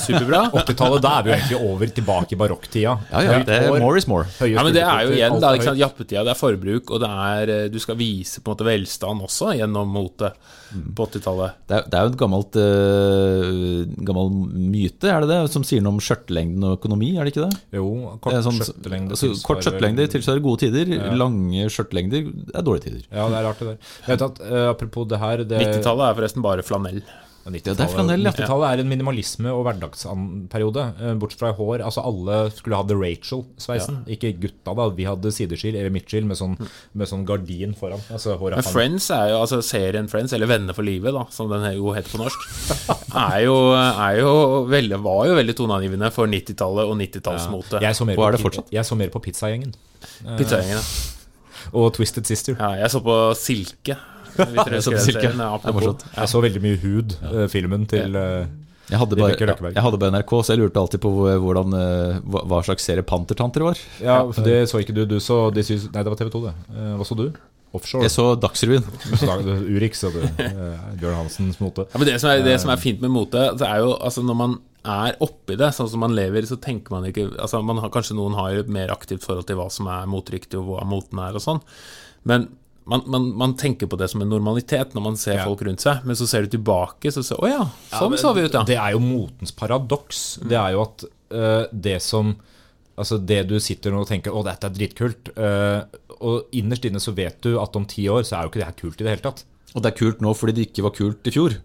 superbra. <laughs> 80-tallet, da er vi jo egentlig over tilbake i barokktida. Ja, ja, det er more is more. Ja, men det er jo igjen, da. er Ikke sant? Jappetida, det er forbruk, og det er eh, Du skal vise på en måte velstand også gjennom mote på 80-tallet. Det det er jo et gammelt uh, gammel myte, er det det, som sier noe om skjørtelengden og økonomi, er det ikke det? Jo, kort sånn, skjørtelengde altså, tilsvarer kort skjørtelengde tilsvarer gode tider, lange skjørtelengder er dårlige tider. Ja, det er rart det der. Jeg vet at, uh, apropos det her 90-tallet er forresten bare flanell. 90-tallet det er flanell, ja. 90-tallet er en minimalisme- og hverdagsperiode. eh, Bortsett fra hår. Altså Alle skulle ha The Rachel-sveisen. Ikke gutta, da. Vi hadde sideskill eller midtskill med sånn, med sånn gardin foran. Altså Men Friends er jo, altså serien Friends, eller Venner for livet, da, som den jo heter på norsk, <laughs> er jo, er jo veldig, var jo veldig toneangivende for 90-tallet og 90-tallsmote. Jeg så mer er på det fortsatt? Jeg så mer på Pizzagjengen. Pizzagjengen, ja. Og Twisted Sister. ja. Jeg så på Silke. <laughs> Dere Jeg så veldig mye Hud, eh, filmen til eh, Jeg hadde, bare, jeg hadde bare NRK, så jeg lurte alltid på hvordan, eh, hva, hva slags serie Pantertanter var. Ja, for det så ikke du. Du så de synes, Nei, det var TV 2, det. Eh, Hva så du? Offshore. Jeg så Dagsrevyen. Urix og Bjørn Hansens mote. Ja, men det som, er, det som er fint med mote, det er jo altså når man er oppi det, sånn som man lever, så tenker man ikke altså man har, Kanskje noen har et mer aktivt forhold til hva som er moteriktig, og hva moten er, og sånn. Men man, man, man tenker på det som en normalitet når man ser Ja. folk rundt seg. Men så ser du tilbake, så ser du Å ja, sånn men så vi ut, ja. Det er jo motens paradoks. Det er jo at uh, det som Altså det du sitter og tenker 'Å, dette er dritkult', uh, og innerst inne så vet du at om ti år så er jo ikke det her kult i det hele tatt. Og det er kult nå fordi det ikke var kult i fjor.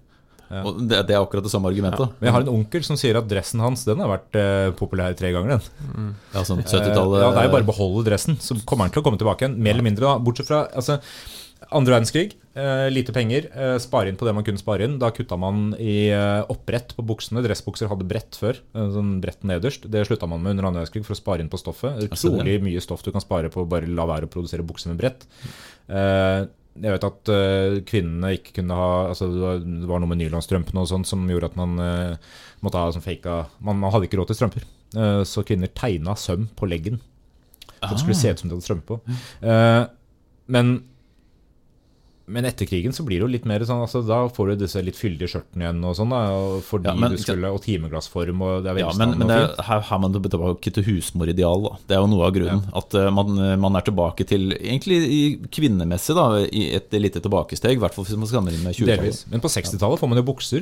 Og det, det er akkurat det samme argumentet. Men jeg har en onkel som sier at dressen hans den har vært eh, populær tre ganger. den Ja, sånn Eh, 70-tallet Ja, det er jo bare å beholde dressen, så kommer han til å komme tilbake igjen. Mer eller mindre, da. Bortsett fra altså, andre verdenskrig, eh, lite penger, eh, spare inn på det man kunne spare inn. Da kutta man i eh, opprett på buksene. Dressbukser hadde brett før, eh, sånn brett nederst. Det slutta man med under andre verdenskrig for å spare inn på stoffet. Utrolig mye stoff du kan spare på å bare la være å produsere bukser med brett. Eh, jeg vet at uh, kvinnene ikke kunne ha altså Det var, det var noe med nylonstrømpene og sånn som gjorde at man uh, måtte ha sånn faka man, man hadde ikke råd til strømper. Uh, så kvinner tegna søm på leggen. Så det skulle se ut som de hadde strømper på. Men men etter krigen så blir det jo litt mer sånn altså, Da får du disse litt fyldige skjørtene igjen og sånn. da, og Fordi Ja, men- du skulle Og timeglassform og det er Ja, men, men og det fint. her har man tilbake til husmorideal. Da. Det er jo noe av grunnen. At eh, man, man er tilbake til Egentlig i kvinnemessig, da, i et lite tilbakesteg. I hvert fall hvis man sammenligner med 20-tallet. Delvis. Men på 60-tallet får man jo bukser,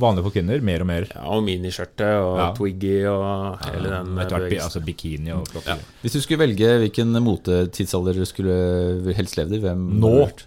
vanlig for kvinner, mer og mer. Ja, og miniskjørte og Ja. Twiggy og hele den Etter hvert altså bikini og flotte. Hvis du skulle velge hvilken motetidsalder du skulle helst levd i, hvem Nå. hadde vært?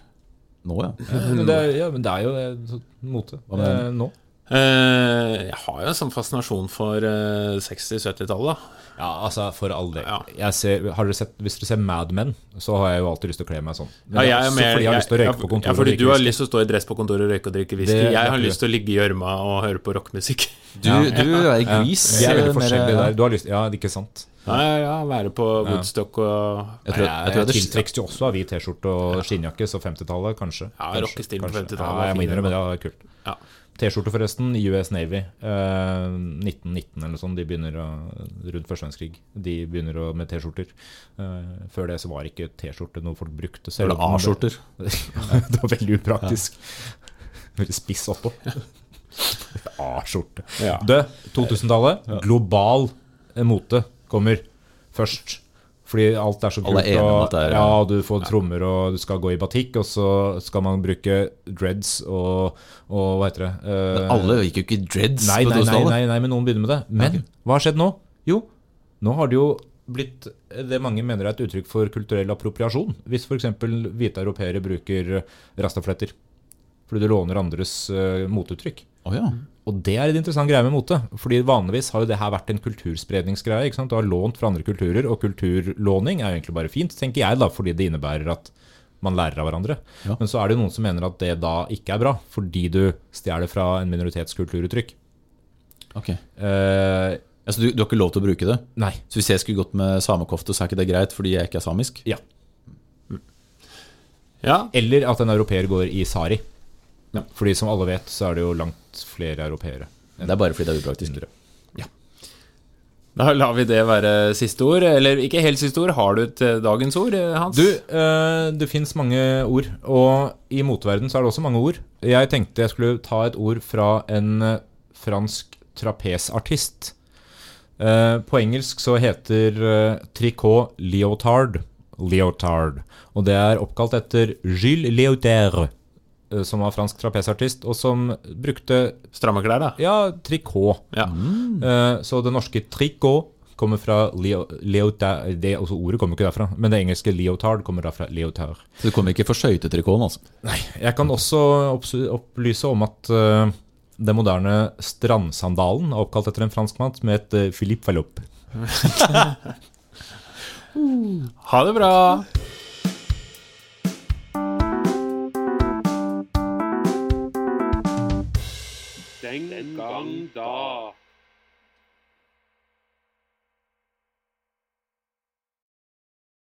Nå, ja. <laughs> Men det, ja, men det er jo eh, mote. Eh, nå. Eh, jeg har jo en sånn fascinasjon for eh, 60-70-tallet. Ja, altså, for all del. Ja. Ser, har dere sett, hvis dere ser Mad Men, så har jeg jo alltid lyst til å kle meg sånn. Men Ja, jeg er er mer, fordi jeg har lyst til å jeg- røyke på kontoret. Ja, fordi du har whisky. lyst til å stå i dress på kontoret og røyke og drikke whisky. Jeg har lyst til å ligge i gjørma og høre på rockemusikk. Du, du er gris. Vi er eh, veldig forskjellig forskjellige ja. der. Du har lyst, ja, ikke sant. Ja, ja, være på Woodstock og Jeg tror, Jeg, jeg det tiltrekkes jo også av hvit T-skjorte og skinnjakke, så 50-tallet, kanskje. Ja, rockestil på 50-tallet Ja, jeg må innrømme det. er kult. Ja. T-skjorte, forresten, US Navy. Eh, 1919 eller noe sånt. De begynner å, rundt første verdenskrig. De begynner å, med T-skjorter. Eh, før det så var ikke T-skjorte noe folk brukte. selv Eller det- A-skjorter. <laughs> det var veldig upraktisk. <laughs> Veldig spiss oppå. <laughs> A-skjorte. Ja. Det, 2000-tallet, global eh, mote kommer først. Fordi alt er så Alle er Og, er- ja, du får trommer, og du skal gå i batikk, og så skal man bruke dreads og, og hva heter det uh, Men alle gikk jo ikke i dreads Nei, nei, nei, nei, nei, men noen begynner med det. Men hva har skjedd nå? Jo, nå har det jo blitt det mange mener er et uttrykk for kulturell appropriasjon. Hvis f.eks. hvite europeere bruker rastafletter. Fordi du låner andres uh, moteuttrykk. Å ja. Og det er en interessant greie med mote. Fordi vanligvis har jo det her vært en kulturspredningsgreie. ikke sant? Du har lånt fra andre kulturer, og kulturlåning er jo egentlig bare fint, tenker jeg, da, fordi det innebærer at man lærer av hverandre. Ja. Men så er det noen som mener at det da ikke er bra, fordi du stjeler fra en minoritetskulturuttrykk. Ok. Uh, Altså, du, du har ikke lov til å bruke det? nei. Så hvis jeg skulle gått med samekofte, så er ikke det greit fordi jeg ikke er samisk? Ja. Ja, Eller at en europeer går i sari. Ja. Fordi som alle vet, så er det jo langt flere europeere. Det er bare fordi det er upraktisk. da lar vi det være siste ord. Eller ikke helt siste ord. Har du et eh, dagens ord, eh, Hans? Du, eh, det fins mange ord, og i moteverden så er det også mange ord. Jeg tenkte jeg skulle ta et ord fra en fransk trapesartist. Eh, på engelsk så heter trikot tricot leotard. Leotard. Og det er oppkalt etter Gilles Leotard, som var fransk trapesartist, og som brukte Stramme klær, da. ja, trikot. Ja. Eh, så det norske tricot kommer fra leo, leotard det, altså Ordet kommer ikke derfra, men det engelske leotard kommer da fra leotard. Så du kommer ikke for skøytetrikoten, altså? Nei. Jeg kan også opplyse om at uh, den moderne strandsandalen er oppkalt etter en franskmann som het uh, Philippe Fallope. <laughs> Ha det bra! Den gang da.